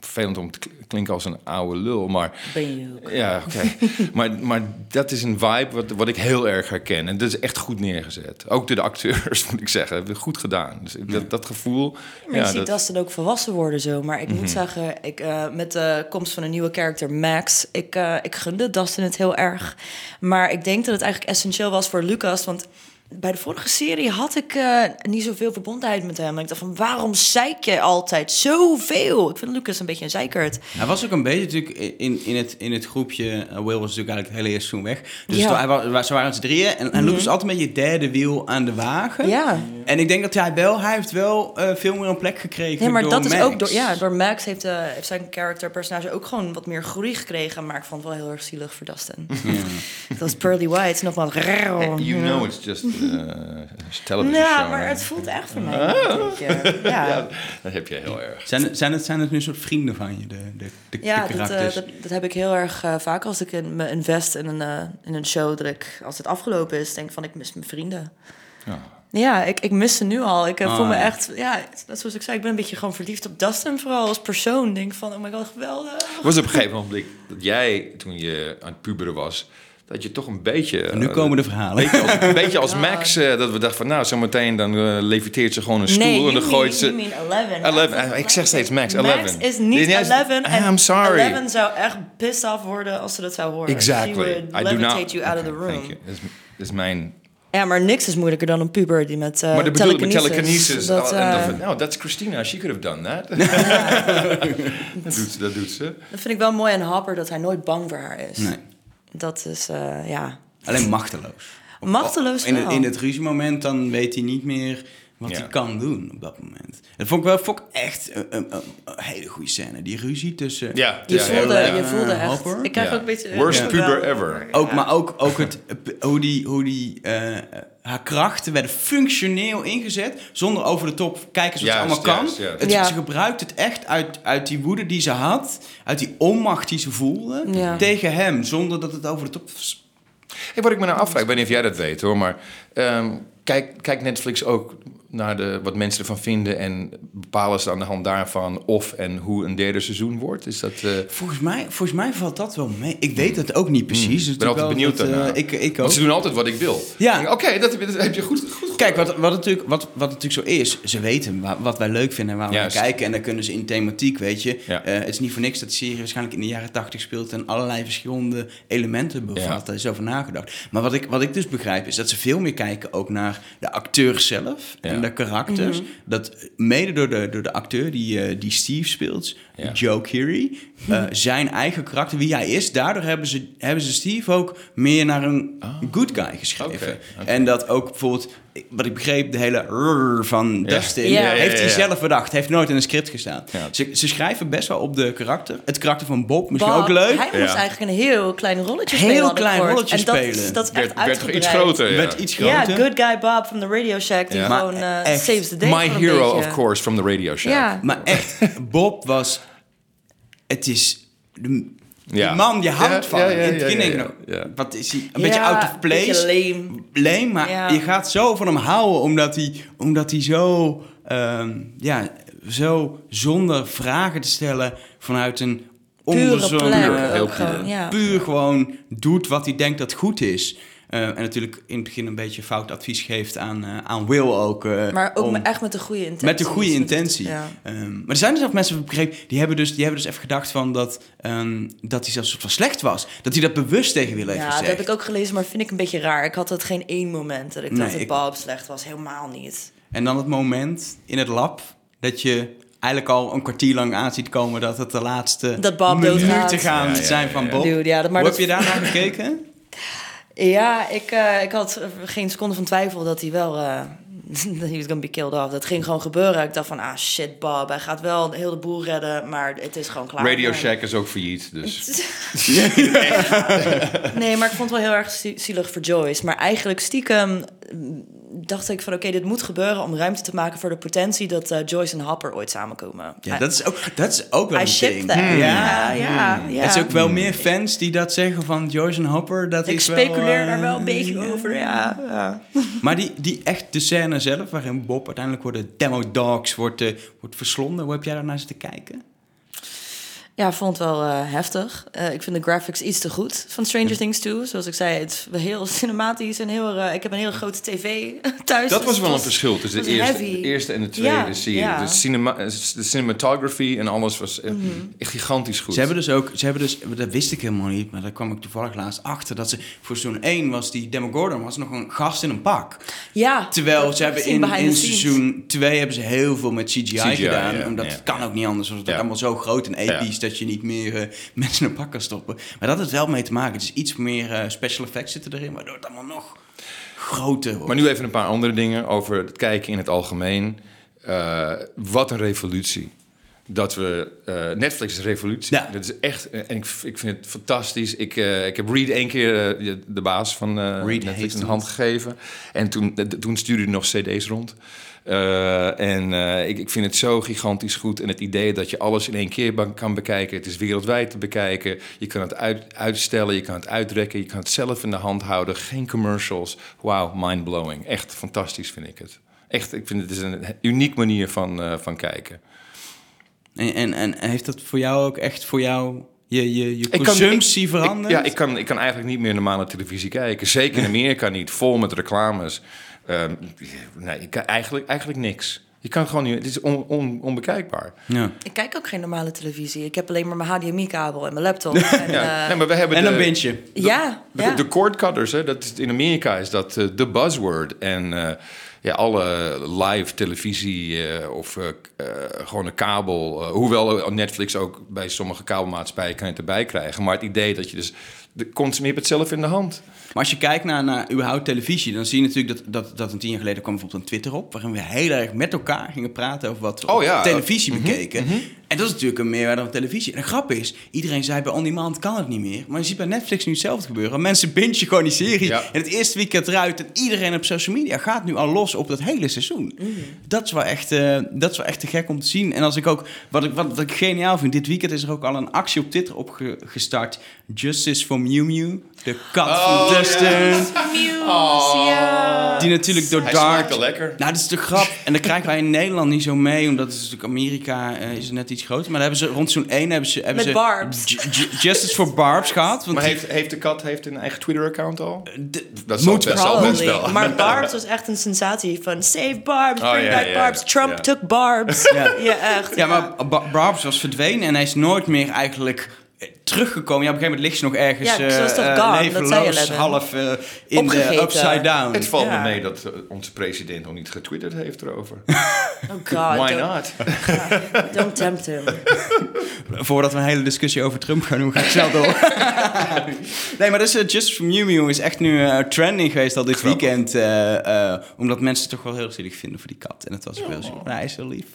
vervelend om te kl- klinken als een oude lul, maar... Ben je ook. Ja, oké. maar, maar dat is een vibe wat, wat ik heel erg herken. En dat is echt goed neergezet. Ook door de acteurs, moet ik zeggen. Hebben goed gedaan. Dus dat, dat gevoel... Maar je ziet Dustin ook volwassen worden zo. Maar ik Mhm. moet zeggen, ik, eh, met de komst van een nieuwe karakter, Max... Ik, eh, ik gunde Dustin het heel erg. Maar ik denk dat het eigenlijk essentieel was voor Lucas... want bij de vorige serie had ik eh, niet zoveel verbondenheid met hem. En ik dacht van, waarom zeik je altijd zoveel? Ik vind Lucas een beetje een zeikert. Hij was ook een beetje natuurlijk in, in, het, in het groepje... uh, Will was natuurlijk eigenlijk het hele eerste seizoen weg. Dus Ja. hij was, ze waren z'n drieën. En, en Lucas was altijd beetje het derde wiel aan de wagen. Ja. En ik denk dat hij wel... Hij heeft wel eh, veel meer een plek gekregen Nee, maar door dat is Max. ook door, ja, door Max heeft, eh, heeft zijn character personage ook gewoon wat meer groei gekregen. Maar ik vond het wel heel erg zielig voor Dustin. dat is Pearly White, nogmaals. You know it's just uh, Ja, show. maar hè? het voelt echt voor mij. beetje. Ja, ja, Dat heb je heel erg. Zijn het, zijn, het, zijn het nu een soort vrienden van je, de, de, de, de dat, eh, dat, dat heb ik heel erg eh, vaak als ik in, me invest in een, eh, in een show. Dat ik, als het afgelopen is, denk van ik mis mijn vrienden. Ja. Ja, ik, ik mis ze nu al. Ik eh, voel Ah, me ja. echt, ja, net zoals ik zei, ik ben een beetje gewoon verliefd op Dustin. Vooral als persoon. Denk van, oh my god, geweldig. Was op een gegeven moment dat jij, toen je aan het puberen was... dat je toch een beetje... En nu eh, komen de verhalen. Een beetje als, een beetje als Max, eh, dat we dachten van nou, zometeen dan eh, leviteert ze gewoon een stoel Nee, en dan mean, gooit ze... you mean 11. 11. Max is Eh, ik zeg steeds Max, Max 11. is niet Nee, nee, 11 en I'm sorry. 11 zou echt pissed off worden als ze dat zou horen. She Exactly. would I do not... you out of the room. thank you. Dat is, mijn... Ja, maar niks is moeilijker dan een puber die met uh, maar dat bedoel ik met telekinesis. Dat, Oh, en dan eh, van, nou, that's Christina. She could have done that. dat, doet ze, dat doet ze. dat vind ik wel mooi aan Hopper, dat hij nooit bang voor haar is. Nee. Dat is, eh, ja... Alleen machteloos. Machteloos in, het, in het ruziemoment dan weet hij niet meer wat Ja. hij kan doen op dat moment. Dat vond ik wel vond ik echt een, een, een- een hele goede scène. Die ruzie tussen... Ja, Je ja, voelde, ja, je voelde echt... Hopper? Ik krijg Ja. ook een beetje... Worst ja. puber ever. Ook, maar ook, ook het, hoe die, hoe die eh, haar krachten werden functioneel ingezet, zonder over de top kijken wat Juist, ze allemaal kan. juist, juist. Het, Ja. Ze gebruikt het echt uit, uit die woede die ze had, uit die onmacht die ze voelde, Ja. tegen hem, zonder dat het over de top was. Hey, wat ik me nou afvraag, ik weet niet of jij dat weet hoor, maar ehm, kijk, kijkt Netflix ook naar de, wat mensen ervan vinden en bepalen ze aan de hand daarvan of en hoe een derde seizoen wordt? Is dat, eh, Volgens mij, volgens mij valt dat wel mee. Ik weet het ook niet precies. dus ik ben altijd benieuwd dat, eh, ik, ik ook. Want ze doen altijd wat ik wil. Ja. Oké, dat, heb je- dat heb je goed, goed Kijk, wat, wat, natuurlijk, wat, wat natuurlijk zo is, ze weten wa- wat wij leuk vinden en waar we naar kijken. En dan kunnen ze in thematiek, weet je. Ja. eh, het is niet voor niks dat de serie waarschijnlijk in de jaren tachtig speelt en allerlei verschillende elementen bevat. Ja. Daar is over nagedacht. Maar wat ik, wat ik dus begrijp is dat ze veel meer kijken ook naar de acteur zelf Ja. en de karakters. Dat mede door de, door de acteur die, eh, die Steve speelt, Ja. Joe Keery, eh, zijn eigen karakter, wie hij is. Daardoor hebben ze, hebben ze Steve ook meer naar een good guy geschreven. En dat ook bijvoorbeeld, wat ik begreep, de hele rrr van Dustin, Ja, ja, heeft ja, hij ja. zelf bedacht. Heeft nooit in een script gestaan. Ja. Ze, ze schrijven best wel op de karakter. Het karakter van Bob, misschien Bob, ook leuk. Hij moest Ja. eigenlijk een heel klein rolletje Heel spelen. ik klein rolletje en dat, spelen. Dat is echt werd, werd iets groter. Ja. Werd iets Ja, groter. Good Guy Bob van de Radio Shack, die Ja. gewoon saves the day My hero, beetje. of course, from the radio show. Ja. Maar echt, Bob was... Het is... De, die man, je houdt Ja, van ja, hem. ja, In het begin denk ik wat is hij? Een Ja, beetje out of een place. beetje lame. Lame, maar Ja. je gaat zo van hem houden omdat hij, omdat hij zo, ehm, ja, zo zonder vragen te stellen vanuit een Puur, heel ook gewoon, ja. puur gewoon doet wat hij denkt dat goed is. Eh, en natuurlijk in het begin een beetje fout advies geeft aan, eh, aan Will ook. eh, Maar ook om- met- echt met de goede intentie. met de goede intentie. Ja. Ehm, maar er zijn dus ook mensen, begrepen, die hebben dus, die hebben dus even gedacht van dat, ehm, dat hij zelfs een soort van slecht was. Dat hij dat bewust tegen Will heeft Ja, dat gezegd. heb ik ook gelezen, maar vind ik een beetje raar. Ik had het geen één moment dat ik Nee, dacht dat ik- Bob slecht was. Helemaal niet. En dan het moment in het lab dat je eigenlijk al een kwartier lang aan ziet komen dat het de laatste Dat Bob minuten gaan Ja, ja, zijn ja, van ja. Bob. Dude, ja, dat- maar Hoe dat- heb je daar naar gekeken? Ja, ik, eh, ik had geen seconde van twijfel dat hij wel... eh dat hij was gonna be killed off. Dat ging gewoon gebeuren. Ik dacht van, ah shit Bob, hij gaat wel heel de boel redden, maar het is gewoon klaar. Radio. Shack is ook failliet, dus... Nee, maar ik vond het wel heel erg zie- zielig voor Joyce. Maar eigenlijk stiekem dacht ik van... oké, dit moet gebeuren om ruimte te maken voor de potentie... dat eh, Joyce en Hopper ooit samenkomen. Ja, dat is ook, dat is ook wel I een ding. that. Ja. Ja, ja, ja. Het is ook wel meer fans die dat zeggen van Joyce en Hopper. Dat Ik is wel, speculeer eh, daar wel een beetje over, ja. ja. Maar die, die echt de scène zelf, waarin Bob uiteindelijk wordt de Demo Dogs wordt, eh, wordt verslonden. Hoe heb jij daarnaar zitten kijken? Ja, ik vond het wel eh, heftig. Eh, ik vind de graphics iets te goed van Stranger Things 2. Zoals ik zei, het is wel heel cinematisch en heel... eh, ik heb een hele grote tv thuis. Dat dus was wel een verschil tussen de eerste, de eerste en de tweede Ja, serie. ja. De, cinema, de cinematography en alles was echt gigantisch goed. Ze hebben dus ook, ze hebben dus, dat wist ik helemaal niet, maar daar kwam ik toevallig laatst achter. Dat ze voor seizoen 1 was die Demo Gordon was nog een gast in een pak. Ja. Terwijl ze hebben in, seizoen 2 hebben ze heel veel met CGI, CGI, gedaan. ja, omdat ja. het kan ook niet anders. Want het allemaal zo groot en episch dat je niet meer eh, mensen een pak kan stoppen. Maar dat heeft wel mee te maken. Het is iets meer eh, special effects zitten erin, waardoor het allemaal nog groter wordt. Maar nu even een paar andere dingen over het kijken in het algemeen. Eh, wat een revolutie. Dat we... eh, Netflix is een revolutie. Ja. Dat is echt... eh, en ik, ik vind het fantastisch. Ik, eh, ik heb Reed één keer, de- baas van Reed Netflix, een hand gegeven. En toen, toen stuurde hij nog cd's rond. En ik, ik vind het zo gigantisch goed. En het idee dat je alles in één keer kan bekijken. Het is wereldwijd te bekijken. Je kan het uit, uitstellen, je kan het uitrekken. Je kan het zelf in de hand houden. Geen commercials. Wauw, mindblowing. Echt fantastisch vind ik het. Echt, ik vind het is een uniek manier van, van kijken. En, en, en heeft dat voor jou ook echt voor jou Je, je, je kan- consumptie ik-? Ik, ja, ik kan, ik kan eigenlijk niet meer normale televisie kijken. Zeker in Amerika niet. Vol met reclames. Ehm, nee, ik kan eigenlijk, eigenlijk niks. Je kan gewoon niet... Het is on, on- onbekijkbaar. Ja. Ik kijk ook geen normale televisie. Ik heb alleen maar mijn HDMI-kabel en mijn laptop. En, Ja. eh, nee, maar we hebben En de, dan binge je. ja, De, ja. de cord cutters, hè, dat is, in Amerika is dat eh, de buzzword. En eh, ja, alle live televisie eh, of eh, gewoon een kabel. hoewel Netflix ook bij sommige kabelmaatschappijen kan je het erbij krijgen. Maar het idee dat je dus... De consument hebt het zelf in de hand. Maar als je kijkt naar, naar überhaupt televisie, dan zie je natuurlijk dat, dat, dat een tien jaar geleden kwam bijvoorbeeld een Twitter op, waarin we heel erg met elkaar gingen praten over wat we Oh ja, televisie bekeken. En dat is natuurlijk een meerwaarde van televisie. En de grap is, iedereen zei bij On Demand kan het niet meer. Maar je ziet bij Netflix nu hetzelfde gebeuren. Mensen bingen gewoon die serie Ja. en het eerste weekend eruit en iedereen op social media gaat nu al los op dat hele seizoen. Dat, is wel echt, eh, dat is wel echt te gek om te zien. En als ik ook, wat ik, wat, wat ik geniaal vind, dit weekend is er ook al een actie op Twitter opgestart. Justice for Mew Mew, de kat Oh, van Dustin. Muse, ja. Die natuurlijk door Hij lekker. Nou, dat is de grap. En dat krijgen wij in Nederland niet zo mee. Omdat het is natuurlijk Amerika eh, is net iets groter. Maar daar hebben ze rond zo'n 1 hebben ze... Hebben Met ze Barbs. Ju- Ju- Justice for Barbs gehad. Want Maar heeft, heeft de kat heeft een eigen Twitter-account al? de- Dat moet best wel. best. Maar Barbs was echt een sensatie van save Barbs, Oh, bring back Barbs. Trump took Barbs. Ja. Ja, echt. Ja, maar Ba- Barbs was verdwenen en hij is nooit meer eigenlijk eh, teruggekomen. Ja, op een gegeven moment ligt ze nog ergens Ja, eh toch eh, gone, levenloos, half eh, in Opgegeten. de upside down. Het valt Ja. me mee dat eh, onze president nog niet getwitterd heeft erover. Oh god, Why don't, not? don't tempt him. Voordat we een hele discussie over Trump gaan doen, ga ik snel door. nee, maar dus uh, Just for Mew Mew is echt nu eh, trending geweest al dit Grappig. weekend. eh, eh, omdat mensen het toch wel heel zielig vinden voor die kat. En het was ook heel zielig. Maar hij is heel lief.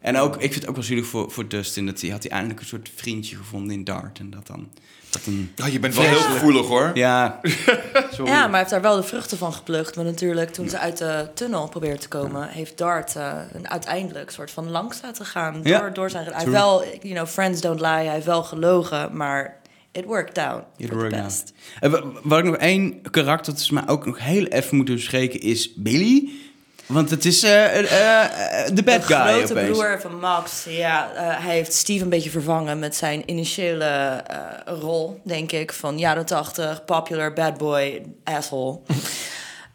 En ook, ik vind het ook wel zielig voor, voor Dustin. Dat hij had hij eindelijk een soort vriendje gevonden in En dat dan... Dat een, Oh, je bent wel heel gevoelig hoor. ja, sorry. Ja, maar hij heeft daar wel de vruchten van geplukt. Want natuurlijk, toen ze uit de tunnel probeerden te komen, heeft Dart eh, een uiteindelijk soort van langs laten gaan. Ja. Door, door zijn. Hij heeft wel, you know, friends don't lie. Hij heeft wel gelogen, maar it worked out. It worked out. En Wat ik nog één karakter, dat is maar ook nog heel even moeten bespreken, is Billy. Want het is eh, eh, eh, de bad de guy grote opeens. broer van Max, ja, hij heeft Steve een beetje vervangen met zijn initiële rol, denk ik, van jaren 80, popular bad boy, asshole.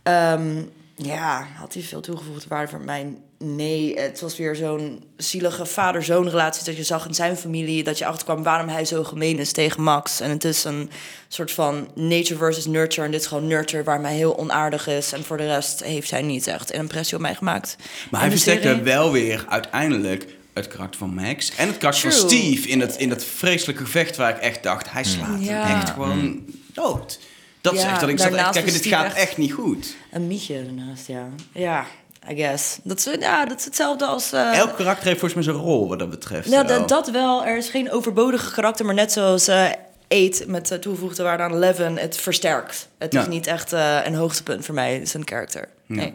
Ehm, ja, had hij veel toegevoegde waarde voor mij? Nee, het was weer zo'n zielige vader-zoon relatie dat je zag in zijn familie, dat je achterkwam waarom hij zo gemeen is tegen Max. En het is een soort van nature versus nurture. En dit is gewoon nurture, waar mij heel onaardig is. En voor de rest heeft hij niet echt een impressie op mij gemaakt. Maar hij En versterkte serie- wel weer uiteindelijk het karakter van Max en het karakter van. Steve in dat, in dat vreselijke gevecht waar ik echt dacht, hij slaat Ja. hem echt gewoon dood. Dat is Ja, echt dat ik zat echt, daarnaast kijk, is dit gaat echt- echt niet goed. Een mietje ernaast, ja. Ja, I guess. Dat is, ja, dat is hetzelfde als... eh, Elk karakter heeft volgens mij zijn rol wat dat betreft. wel. dat, dat wel. Er is geen overbodige karakter, maar net zoals eh 8 met de toegevoegde waarde aan 11, het versterkt. Het Ja. is niet echt eh, een hoogtepunt voor mij, zijn karakter. Nee.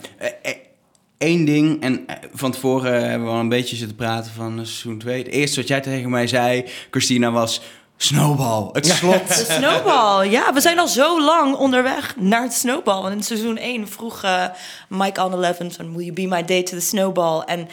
Eén ding, en van tevoren hebben we al een beetje zitten praten van seizoen 2. Het eerste wat jij tegen mij zei, Christina, was Snowball. Het slot. De snowball, ja. We zijn al zo lang onderweg naar het snowball. Want in seizoen 1 vroeg eh, Mike on 11 van... Will you be my date to the snowball? En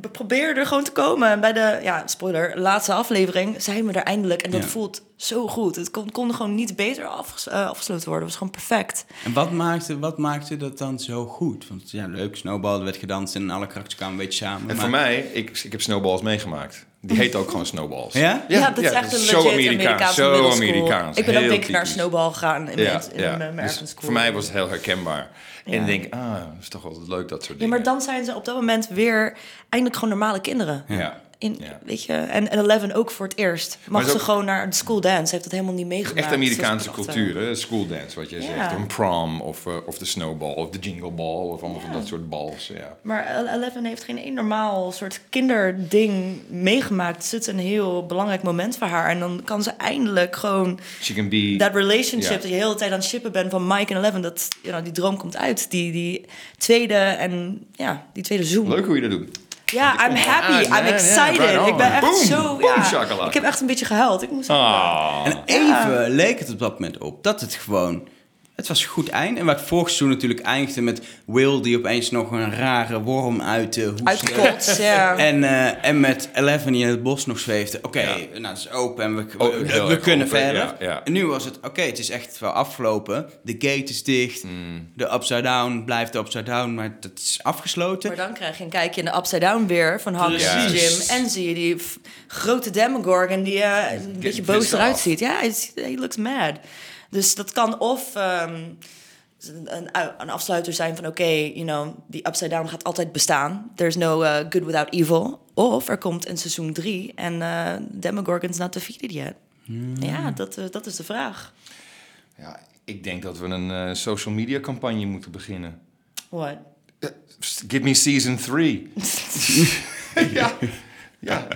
we probeerden er gewoon te komen. En bij de, ja, spoiler, laatste aflevering zijn we er eindelijk. En dat Ja. voelt zo goed. Het kon, kon gewoon niet beter afges- eh, afgesloten worden. Het was gewoon perfect. En wat maakte, wat maakte dat dan zo goed? Want ja, leuk, Snowball, er werd gedanst en alle karakters kwamen een beetje samen. En maar- voor mij, ik, ik heb snowballs meegemaakt. Die heet ook gewoon snowballs. Ja? Ja, dat is echt een legit Amerikaans. Amerikaanse Zo. Amerikaans. Ik ben ook Heel denk ik naar snowball gegaan in, Ja, mijn- in ja. mijn Dus school. voor mij was het heel herkenbaar. En Ja. ik denk, ah, dat is toch wel leuk dat soort Ja, dingen. maar dan zijn ze op dat moment weer eindelijk gewoon normale kinderen. Ja. In, Ja. Weet je, en, en Eleven ook voor het eerst. Mag ze gewoon naar de school dance. Heeft dat helemaal niet meegemaakt. Echt Amerikaanse is cultuur, hè? School dance, wat je Ja. zegt. Een prom of, eh, of de snowball of de jingle ball of allemaal van dat soort balls. Ja. Maar Eleven heeft geen één normaal soort kinderding meegemaakt. Het is een heel belangrijk moment voor haar. En dan kan ze eindelijk gewoon She can be... dat relationship... Dat je de hele tijd aan het shippen bent van Mike en Eleven... Dat, you know, die droom komt uit. Die, die tweede en ja, die tweede zoom. Leuk hoe je dat doet. Ja, I'm happy. I'm excited. ja, ik ben echt Boom, zo... boom, ja, ik heb echt een beetje gehuild. Ik moest Ah. En even leek het op dat moment op dat het gewoon Het was een goed eind. En waar het vorig seizoen natuurlijk eindigde met Will... die opeens nog een rare worm uit de hoest... Ja. En, eh, en met Eleven die in het bos nog zweefde. Oké, Ja. nou, het is open en we, we, Oh, we kunnen open, verder. ja, ja. En nu was het, oké, het is echt wel afgelopen. De gate is dicht. Hmm. De upside down blijft de upside down, maar het is afgesloten. Maar dan krijg je een kijkje in de Upside Down weer van Hank en Precies. Jim. En zie je die grote Demogorgon die eh, een beetje boos eruit ziet. Ja, hij he looks mad. Dus dat kan of ehm, een, een afsluiter zijn van... oké, you know, die Upside Down gaat altijd bestaan. There's no uh, good without evil. Of er komt een seizoen drie en eh Demogorgon's not defeated yet. Ja, dat, eh, dat is de vraag. Ja, ik denk dat we een eh, social media campagne moeten beginnen. What? Give me season 3. ja. Ja.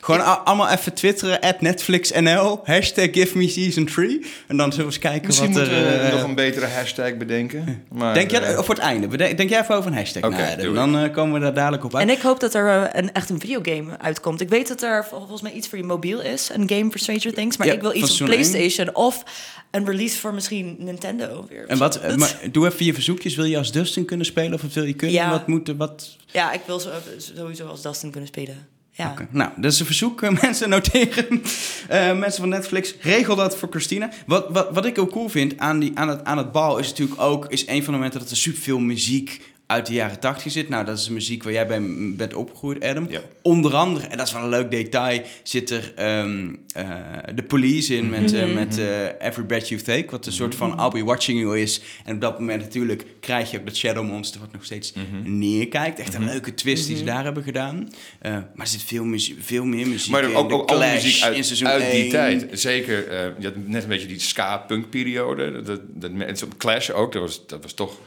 Gewoon allemaal even twitteren, at NetflixNL, hashtag give me season 3. En dan zullen we eens kijken Misschien wat er... moeten we eh, nog een betere hashtag bedenken. Maar, Denk jij, of voor het einde, bedenk, denk jij even over een hashtag na, doe Dan eh, komen we daar dadelijk op uit. En ik hoop dat er een, echt een videogame uitkomt. Ik weet dat er vol- volgens mij iets voor je mobiel is. Een game voor Stranger Things. Maar Ja, ik wil iets op. PlayStation. Of een release voor misschien Nintendo. Weer. En wat, maar doe even je verzoekjes. Wil je als Dustin kunnen spelen of wat wil je kunnen? Ja. Wat moet er, wat... Ja, ik wil sowieso als Dustin kunnen spelen. Ja. Nou, dat is een verzoek. eh, Mensen noteren. Eh, mensen van Netflix, regel dat voor Christina. Wat, wat, wat ik ook cool vind aan, die, aan, het, aan het bal is natuurlijk ook... is een van de momenten dat er superveel muziek uit de jaren 80 zit. Nou, dat is de muziek waar jij bij bent opgegroeid, Adam. Ja. Onder andere, en dat is wel een leuk detail... zit er ehm, eh, de police in met, eh, met eh, Every Breath You Take... wat een soort van I'll Be Watching You is. En op dat moment natuurlijk krijg je ook dat Shadow Monster... wat nog steeds neerkijkt. Echt een leuke twist die ze daar hebben gedaan. Eh, maar er zit veel, muziek, veel meer muziek Maar in. ook, ook alle Clash muziek in uit, seizoen uit die tijd. Zeker, eh, je had net een beetje die ska-punk-periode. Dat, dat, mensen op Clash ook, dat was, dat was toch...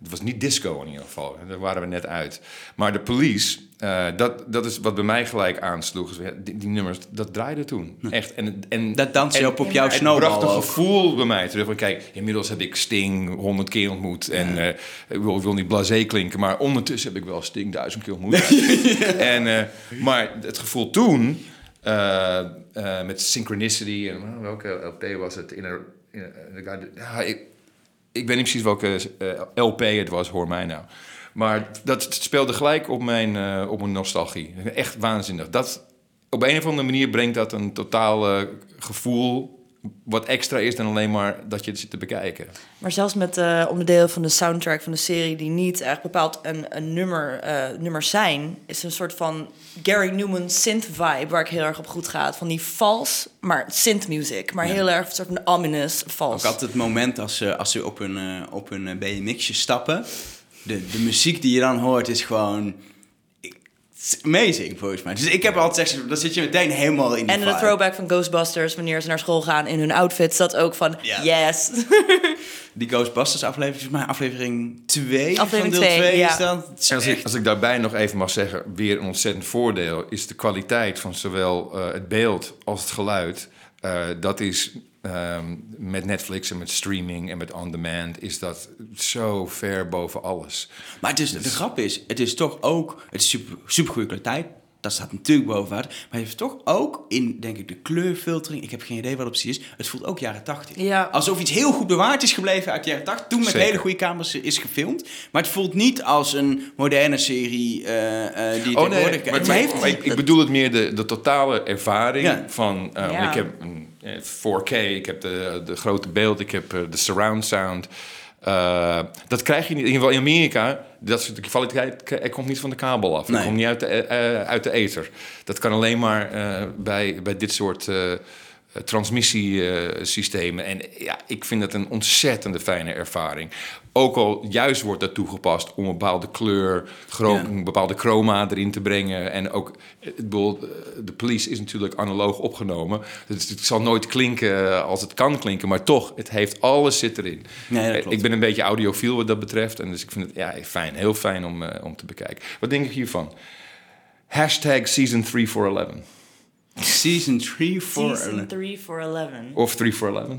Het was niet disco in ieder geval. Daar waren we net uit. Maar de police, eh, dat, dat is wat bij mij gelijk aansloeg. Die, die nummers, dat draaide toen. Echt. En, en, Dat danst je op op jouw Het snowball bracht een ook. gevoel bij mij terug. Van, kijk, inmiddels heb ik Sting honderd keer ontmoet. En eh, ik, wil, ik wil niet blasé klinken, maar ondertussen heb ik wel Sting duizend keer ontmoet. en, eh, maar het gevoel toen, met Synchronicity en welke LP was het? In een, in ja, ik, ik weet niet precies welke eh, LP het was, hoor mij nou. Maar dat speelde gelijk op mijn, eh, op mijn nostalgie. Echt waanzinnig. Dat, op een of andere manier brengt dat een totaal eh, gevoel... wat extra is dan alleen maar dat je het zit te bekijken. Maar zelfs met eh onderdelen van de soundtrack van de serie... die niet echt bepaald een, een nummer, eh, nummers zijn... is een soort van Gary Newman synth-vibe... waar ik heel erg op goed ga. Van die vals, maar synth-music. Maar heel erg een soort van ominous vals. Ook altijd het moment als ze, als ze op hun, eh, op hun eh, BMX'je stappen. De, de muziek die je dan hoort is gewoon... Amazing, volgens mij. Dus ik heb altijd gezegd, dan zit je meteen helemaal in die En de throwback van Ghostbusters, wanneer ze naar school gaan in hun outfits, dat ook van yes. Die Ghostbusters aflevering, volgens mij aflevering 2 Aflevering van deel twee, 2 ja. is dat. Is als ik, als ik daarbij nog even mag zeggen, weer een ontzettend voordeel... is de kwaliteit van zowel eh, het beeld als het geluid. Eh, dat is ehm, met Netflix en met streaming en met on-demand... is dat zo ver boven alles. Maar het is, de grap is, het is toch ook... Het is super, super goede kwaliteit. Dat staat natuurlijk bovenuit. Maar het heeft toch ook in, denk ik, de kleurfiltering... Ik heb geen idee wat het precies is. Het voelt ook jaren 80. Ja. Alsof iets heel goed bewaard is gebleven uit de jaren 80. Toen met Zeker. hele goede camera's is gefilmd. Maar het voelt niet als een moderne serie eh, eh, die Oh nee, tegenwoordig... maar, het maar- heeft, maar ik, ik bedoel het meer de, de totale ervaring Ja. van... eh, Ja. Ik heb een eh, 4K, ik heb de, de grote beeld, ik heb de surround sound. Eh, dat krijg je niet, in ieder geval in Amerika. Dat soort kwaliteit komt niet van de kabel af. Nee. Het komt niet uit de, eh, eh, uit de ether. Dat kan alleen maar bij, bij dit soort transmissiesystemen. en ja, ik vind dat een ontzettende fijne ervaring. Ook al juist wordt dat toegepast om een bepaalde kleur, een bepaalde chroma erin te brengen. En ook, eh, ik bedoel, eh, de police is natuurlijk analoog opgenomen. Dus het zal nooit klinken eh, als het kan klinken, maar toch, het heeft alles zit erin. Nee, dat klopt. Ik ben een beetje audiofiel wat dat betreft. En dus ik vind het ja, fijn, heel fijn om, om te bekijken. Wat denk ik hiervan? Hashtag season 3 for 11. Season 3 voor... Season 3 voor 11. Of 3 for 11.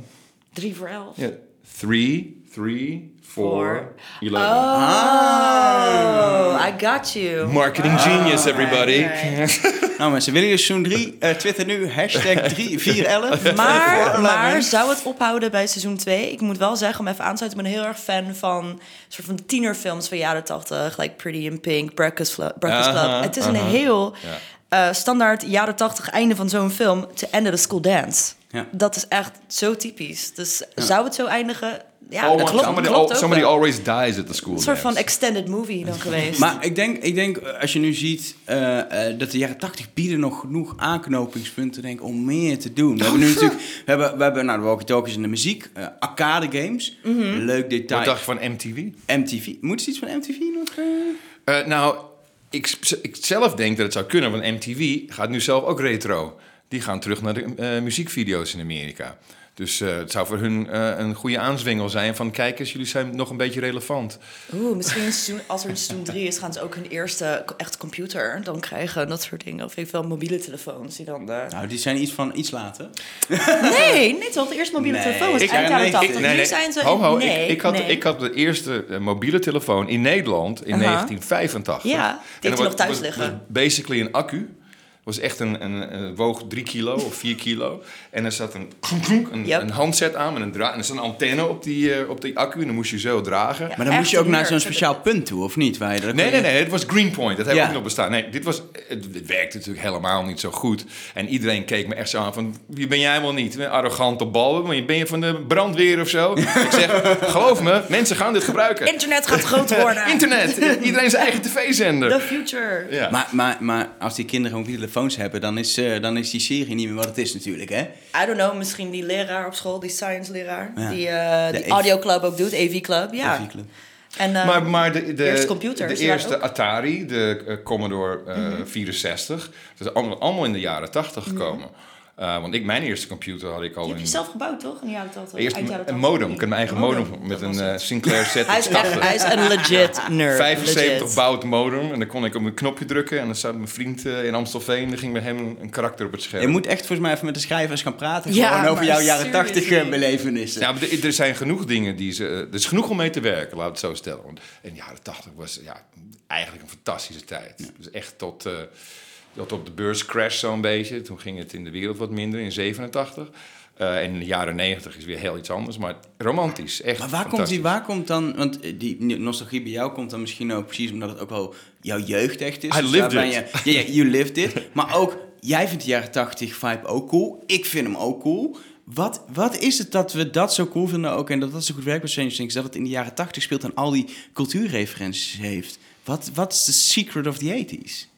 3 voor 11. Ja. 3, 3, 4, 11. Oh, I got you. Marketing genius, everybody. Alright. Nou mensen, willen jullie seizoen 3? eh Twitter nu, hashtag 3411. Maar, maar zou het ophouden bij seizoen 2? Ik moet wel zeggen, om even aan te sluiten, ik ben heel erg fan van soort van tienerfilms van jaren 80, like Pretty in Pink, Breakfast, Club. Breakfast Club. Aha, het is een aha. heel eh, standaard jaren 80 einde van zo'n film te enden de school dance. Ja. Dat is echt zo typisch. Dus zou het zo eindigen? Ja, Oh, het klopt, somebody, klopt al- ook somebody wel. always dies at the school Een soort van extended movie dan geweest. Maar ik denk, ik denk, eh, als je nu ziet eh, eh, dat de jaren 80 bieden nog genoeg aanknopingspunten denk om meer te doen. We hebben nu natuurlijk, we hebben, we hebben nou, de walkie-talkies en de muziek, arcade games, leuk detail. Wat dacht je van MTV? MTV. Moet ze iets van MTV nog? eh? Eh, nou, ik, ik zelf denk dat het zou kunnen, want MTV gaat nu zelf ook retro. Die gaan terug naar de eh, muziekvideo's in Amerika. Dus eh, het zou voor hun eh, een goede aanzwengel zijn van... kijk eens, jullie zijn nog een beetje relevant. Oeh, misschien seizoen, als er een seizoen 3 is, gaan ze ook hun eerste echt computer dan krijgen. Dat soort dingen. Of eventueel mobiele telefoons die dan... eh, Nou, die zijn iets van iets later. Nee, niet toch? De eerste mobiele Nee. telefoon was Ik- eind ja, jaren nee, 80. ik- nu zijn ze... Ho, ho, nee, ik, ik, had, nee. ik had de eerste mobiele telefoon in Nederland in Aha. 1985. Ja, die En nog thuis was- liggen. was basically een accu. Was echt een, een, een woog drie kilo of vier kilo. En er zat een, een, Yep. een handset aan met een draad. En er zat een antenne op die, eh, op die accu. En dan moest je zo dragen. Maar dan moest je ook naar zo'n speciaal punt toe, of niet? Waar je Nee, nee, nee, het was Greenpoint. Dat heeft Ja. ook nog bestaan. Nee, dit was, het, het werkte natuurlijk helemaal niet zo goed. En iedereen keek me echt zo aan van... Wie ben jij wel niet? Een arrogante bal. Maar ben je van de brandweer of zo? Ik zeg, geloof me, mensen gaan dit gebruiken. Internet gaat groot worden. Internet. Iedereen zijn eigen tv-zender. The future. Ja. Maar, maar, maar als die kinderen mobiele telefoons hebben, dan is, eh, dan is die serie niet meer wat het is natuurlijk, hè? I don't know, misschien die leraar op school, die science leraar. Ja. Die, eh De die AV audio club ook doet, AV club. Ja. AV Club. En, eh, Maar, maar de, de, eerste computers, de eerste. Atari, de eh, Commodore eh, 64, dat is allemaal, allemaal in de jaren 80 gekomen. Eh, want ik, mijn eerste computer had ik al die heb in... je zelf gebouwd, toch? In de jaren 80? Eerst een 80. modem. Ik had mijn eigen modem, met een eh. Sinclair Hij is, echt, Z80. hij is een legit nerd. 75 legit. bouwt modem. En dan kon ik op een knopje drukken. En dan zat mijn vriend eh, in Amstelveen. Dan ging met hem een, karakter op het scherm. Je moet echt volgens mij even met de schrijvers gaan praten. Ja, gewoon over jouw jaren seriously. 80 eh, belevenissen. Ja, maar er, er zijn genoeg dingen die ze... Er is genoeg om mee te werken, laat het zo stellen. Want in de jaren 80 was ja, eigenlijk een fantastische tijd. Dus echt tot, eh, tot op de beurscrash zo'n beetje. Toen ging het in de wereld wat minder, in 87. Eh, en in de jaren 90 is weer heel iets anders. Maar romantisch, echt Maar waar komt, die, waar komt dan, want eh, die nostalgie bij jou komt dan misschien ook precies omdat het ook wel jouw jeugd echt is. I Dus lived it. Je, you lived it. Maar ook, jij vindt de jaren 80 vibe ook cool. Ik vind hem ook cool. Wat, wat is het dat we dat zo cool vinden ook en dat dat zo goed werkt bij Stranger Things, dat het in de jaren 80 speelt en al die cultuurreferenties heeft? Wat, wat is de secret of the 80s?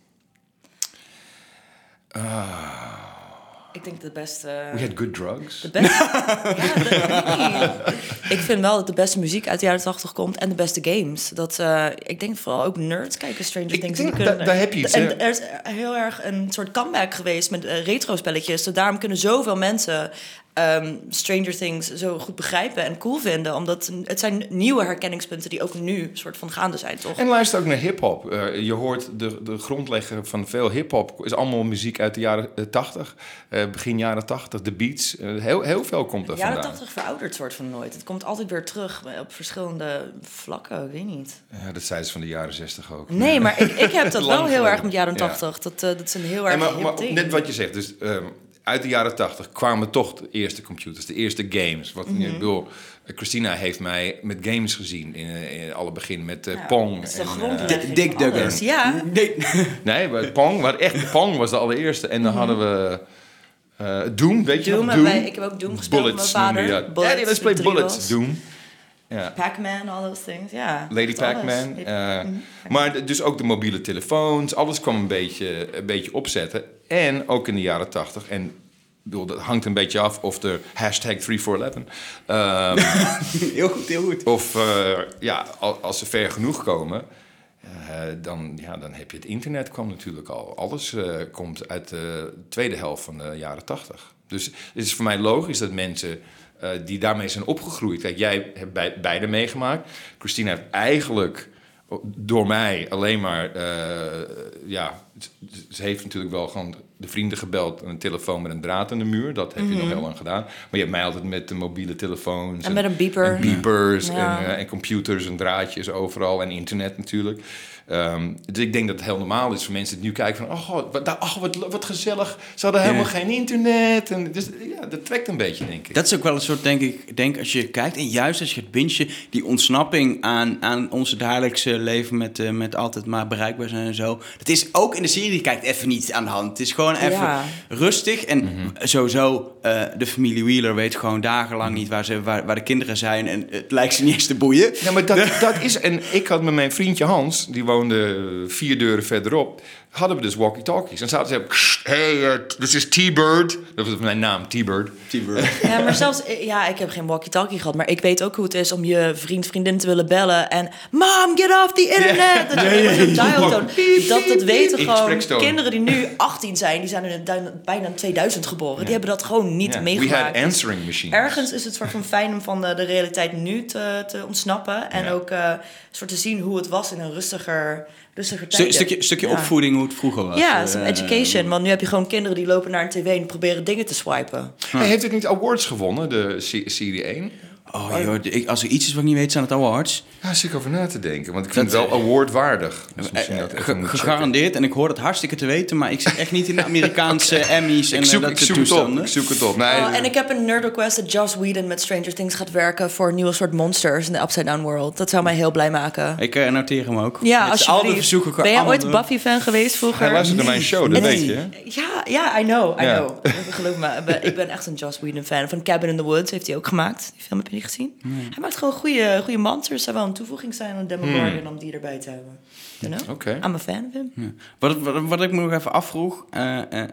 Ik denk de beste... We had good drugs. De beste... ja, de- nee. Ik vind wel dat de beste muziek uit de jaren 80 komt en de beste games. Dat, eh, ik denk vooral ook nerds kijken Stranger Ik Things. denk, die kunnen- da- daar heb je iets, En er is heel erg een soort comeback geweest met eh, retro-spelletjes. Dus daarom kunnen zoveel mensen ehm, Stranger Things zo goed begrijpen en cool vinden. Omdat het zijn nieuwe herkenningspunten die ook nu soort van gaande zijn, toch? En luister ook naar hip-hop. Eh, je hoort de, de grondlegger van veel hip-hop is allemaal muziek uit de jaren eh, 80, eh, begin jaren 80, de beats. Eh, heel, heel veel komt er De jaren vandaan. 80 verouderd soort van nooit. Het komt altijd weer terug op verschillende vlakken, ik weet niet. Ja, dat zeiden ze van de jaren 60 ook. Nee, maar ik, ik heb dat wel heel erg met jaren Ja. 80. Dat, dat is een heel erg maar, net wat je zegt, dus ehm, uit de jaren 80 kwamen toch de eerste computers, de eerste games. Wat, Mhm. ik bedoel, eh, Christina heeft mij met games gezien in, eh, in alle begin met eh, Ja, Pong. dat is de en, grondlegging Dick Duggan. Ja, nee, maar Pong, wat echt Pong was de allereerste. En dan hadden we eh, Doom, weet je Mhm. Doom wij- ik heb ook Doom gespeeld met mijn vader. Bullets Ja, nee, let's play Bullets. Doom. Ja. Pac-Man, all those things, ja. Lady. Pac-Man. Eh, Mhm. Maar d- dus ook de mobiele telefoons, alles kwam een beetje, een beetje opzetten. En ook in de jaren 80. En bedoel, dat hangt een beetje af of de hashtag 3411. ehm, heel goed, heel goed. of eh, ja, al- als ze ver genoeg komen, eh, dan, ja, dan heb je het internet kwam natuurlijk al. Alles eh, komt uit de tweede helft van de jaren 80. Dus het is voor mij logisch dat mensen eh, die daarmee zijn opgegroeid. Kijk, jij hebt bij, beide meegemaakt. Christina heeft eigenlijk door mij alleen maar. eh, ja, ze heeft natuurlijk wel gewoon de vrienden gebeld en een telefoon met een draad aan de muur. Dat heb je nog heel lang gedaan. Maar je hebt mij altijd met de mobiele telefoons. Mhm. En met een beeper. En beepers Ja. en, eh, en computers en draadjes overal. En internet natuurlijk. Ehm, dus ik denk dat het heel normaal is voor mensen die nu kijken van... Oh, god, wat, oh wat, wat gezellig. Ze hadden helemaal Ja. geen internet. En dus, ja, dat trekt een beetje, denk ik. Dat is ook wel een soort, denk ik, denk als je kijkt en juist als je het bintje, die ontsnapping aan, aan onze dagelijkse leven met, eh, met altijd maar bereikbaar zijn en zo. Dat is ook in de serie, die kijkt even niet aan de hand. Het is gewoon even Ja. rustig en Mhm. sowieso, eh, de familie Wheeler weet gewoon dagenlang niet waar, ze, waar, waar de kinderen zijn en het lijkt ze niet eens te boeien. Ja, maar dat, dat is... En ik had met mijn vriendje Hans, die woonde vier deuren verderop... hadden we dus walkie-talkies. En zaten ze... "Kst, Hey, eh, this is T-Bird. Dat was mijn naam, T-Bird. Ja, maar zelfs, ja, ik heb geen walkie-talkie gehad, maar ik weet ook hoe het is om je vriend, vriendin te willen bellen en Mom, get off the internet! Dat je. Dat, dat weten gewoon kinderen die nu 18 zijn, die zijn in bijna 2000 geboren, die hebben dat gewoon niet Ja, We meegemaakt. had Dus answering machines. Ergens is het soort van fijn om van de, de realiteit nu te, te ontsnappen en ook eh soort te zien hoe het was in een rustiger, rustiger tijd. stukje stukje Ja. opvoeding, hoe het vroeger was. Ja, Eh, some education. Want nu heb je gewoon kinderen die lopen naar een tv en proberen dingen te swipen. Hey, heeft het niet awards gewonnen, de se- serie 1? Oh joh, ik, als er iets is wat ik niet weet, zijn het awards. Ja, zit ik over na te denken. Want ik vind het wel awardwaardig. Dus dat Ge- moet checken. gegarandeerd. En ik hoor dat hartstikke te weten, maar ik zit echt niet in de Amerikaanse Emmys en Ik eh, zoek, dat ik soort zoek het op. Ik zoek het op. Nee, Oh, en ik heb een nerd request dat Joss Whedon met Stranger Things gaat werken voor een nieuwe soort monsters in de Upside Down World. Dat zou mij heel blij maken. Ik eh, noteer hem ook. Ja, Met als al je die verzoeken kan Ben jij ooit. Buffy-fan geweest vroeger? hij luistert naar mijn show, dat weet het- je. hè? Ja, ja, I know, I know. Geloof me, ik ben- ik ben echt een Joss Whedon fan. Van Cabin in the Woods heeft hij ook gemaakt. Die film heb je niet gezien? Hij maakt gewoon goede, goede monsters. Zou wel een toevoeging zijn aan Demogorgon om die erbij te hebben. You know? Oké. I'm a fan of him. Ja. Wat, wat, wat ik me nog even afvroeg, eh, eh,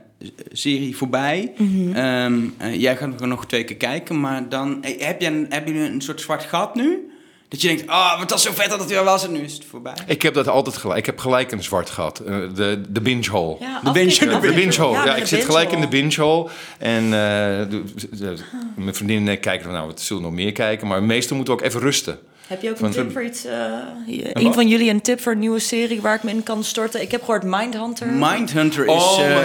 serie voorbij. Mhm. Ehm, eh, jij gaat nog twee keer kijken, maar dan heb je een, heb je een soort zwart gat nu? Dat je denkt, ah, wat was zo vet dat het weer was en nu is het voorbij. Ik heb dat altijd gelijk. Ik heb gelijk een zwart gat. Eh, de, de binge hole. Ja, De binge- de De binge hole. Ja, ik de zit gelijk in de binge hole. En eh, de- de- mijn vriendin en ik kijken van, nou, we zullen nog meer kijken. Maar meestal moeten we ook even rusten. Heb je ook een tip voor iets? eh, hier- wat? een van jullie een tip voor een nieuwe serie waar ik me in kan storten? Ik heb gehoord Mindhunter. Mindhunter is... Oh eh.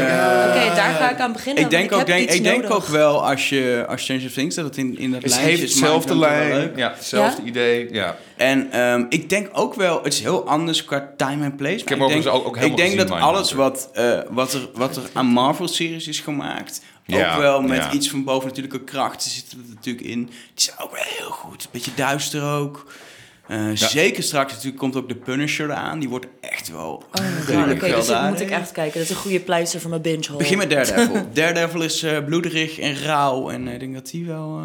Oké, daar ga ik aan beginnen. ik denk, ook, ik heb denk, iets ik denk nodig. ook wel als je als Stranger Things dat het in, in dat Het lijntje heeft is hetzelfde lijn. Ja, hetzelfde Ja? idee. Ja. En ehm, ik denk ook wel, het is heel anders qua time en place. heb ik overigens denk, ook- ook ik denk dat alles wat, eh, wat, er, wat er aan Marvel-series is gemaakt, Ja, ook wel met ja. iets van bovennatuurlijke krachten zitten er natuurlijk in. Die zijn ook wel heel goed. Beetje duister ook. Eh, Zeker straks natuurlijk komt ook de Punisher eraan. Die wordt echt wel Oh my god, gruwelijk oké, dus dat moet ik echt kijken. Dat is een goede pleister voor mijn binge hole. Begin met Daredevil. Daredevil is eh, bloederig en rauw. En eh, ik denk dat die wel...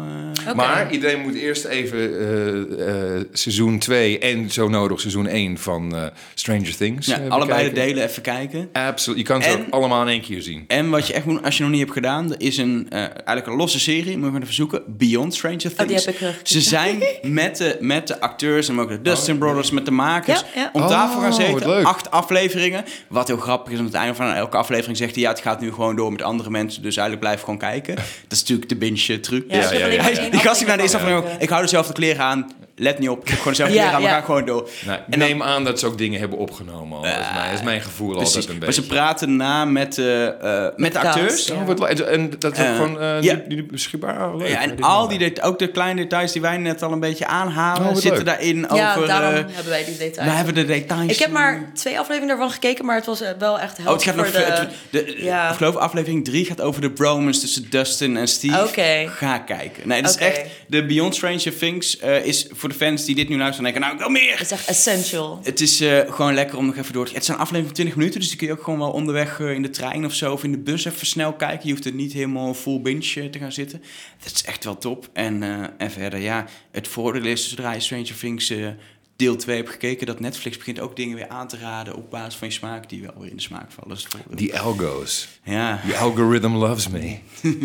eh. Maar iedereen moet eerst even eh, eh, seizoen 2 en zo nodig seizoen 1 van eh, Stranger Things. ja, allebei de delen even kijken. Absoluut. Je kan ze En- ook allemaal in één keer zien. En wat je echt moet, als je nog niet hebt gedaan, er is een, eh, eigenlijk een losse serie, moet je even zoeken, Beyond Stranger Things. Oh, die heb ik. Ze zijn met de, met de acteurs en ook de Dustin Brothers, met de makers, Ja, ja. om Oh, tafel gaan wat zitten. Acht afleveringen. Wat heel grappig is, aan het einde van elke aflevering zegt hij, ja, het gaat nu gewoon door met andere mensen, dus eigenlijk blijf gewoon kijken. Dat is natuurlijk de binge truc. Ja, één Die gast die naar de eerste aflevering ook, ik hou dezelfde kleren aan, let niet op, ik heb gewoon dezelfde Ja, we ja. gaan gewoon door. Nou, dan- neem aan dat ze ook dingen hebben opgenomen. Al. dat, is mijn, dat is mijn gevoel Precies. altijd een Maar beetje. ze praten na met, eh, eh, met de acteurs. ja. Oh, le- en, dat is ook Eh, gewoon ja. nu, beschikbaar. Oh, leuk. Ja, en al die wel. det- ook de kleine details die wij net al een beetje aanhalen, Oh, zitten leuk. daarin Ja, over... daarom eh, hebben wij die details. we hebben de details. Ik heb maar twee afleveringen daarvan gekeken, maar het was wel echt Oh, het gaat nog de... de, Ja. Ik geloof aflevering 3 gaat over de bromance tussen Dustin en Steve. Oké. Ga kijken. Nee, dat is echt... De Beyond Stranger Things eh, is voor de fans die dit nu luisteren denken... Nou, ik wil meer! Het is echt essential. Het is eh, gewoon lekker om nog even door te... Het zijn afleveringen van 20 minuten, dus die kun je ook gewoon wel onderweg eh, in de trein of zo... of in de bus even snel kijken. Je hoeft er niet helemaal full binge eh, te gaan zitten. Dat is echt wel top. En, en verder, ja, het voordeel is zodra je Stranger Things... Deel 2 hebt gekeken, dat Netflix begint ook dingen weer aan te raden op basis van je smaak, die wel weer in de smaak vallen. Voordeel. Die algo's. Ja. The algorithm loves me.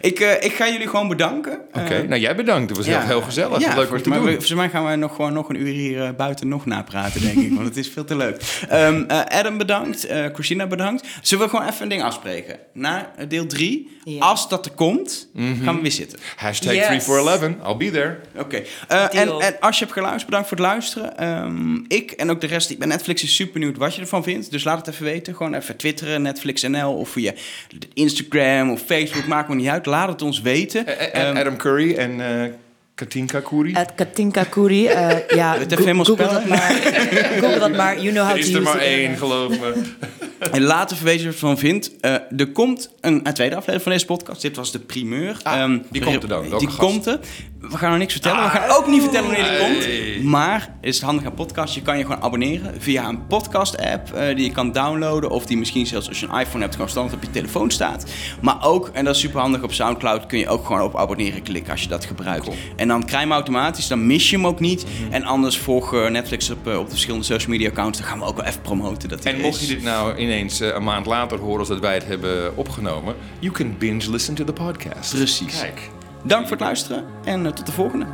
Ik, eh, ik ga jullie gewoon bedanken. Oké, Eh, nou jij bedankt. Het was ja. heel, heel gezellig. Ja, Leuk om te mij, doen. we- Volgens mij gaan we nog gewoon nog een uur hier eh, buiten nog napraten, denk ik. Want het is veel te leuk. Ehm, eh, Adam bedankt. eh Christina bedankt. Zullen we gewoon even een ding afspreken? Na deel 3, Ja. als dat er komt, Mhm. gaan we weer zitten. Hashtag Yes. 3411. I'll be there. Oké. Eh, en, en als je hebt geluisterd, bedankt voor het luisteren. Ehm, ik en ook de rest die bij Netflix is super benieuwd wat je ervan vindt. Dus laat het even weten. Gewoon even twitteren, Netflix NL of via Instagram of Facebook. Maakt me niet uit. Laat het ons weten. En Ehm, Adam Curry en eh Katinka Kuri. At Katinka Kuri. eh, ja, het even go- helemaal Google spellen? dat maar. Google dat maar. You know how Er to is use er maar the één, internet. geloof me. En wat je ervan vindt. Eh, er komt een, een tweede aflevering van deze podcast. Dit was de primeur. Ah, Ehm, die komt er dan. Die gast? komt er. We gaan nog niks vertellen. We gaan ook niet vertellen wanneer die komt. Maar is het handig aan podcast. Je kan je gewoon abonneren via een podcast-app eh, die je kan downloaden. Of die misschien zelfs als je een iPhone hebt gewoon standaard op je telefoon staat. Maar ook, en dat is super handig op Soundcloud, kun je ook gewoon op abonneren klikken als je dat gebruikt. Cool. En dan krijg je hem automatisch, dan mis je hem ook niet. En anders volg eh, Netflix op, op de verschillende social media accounts. Dan gaan we ook wel even promoten dat En mocht je dit nou ineens eh, een maand later horen dat wij het hebben opgenomen. You can binge listen to the podcast. Precies. Kijk. Dank voor het luisteren en eh, tot de volgende.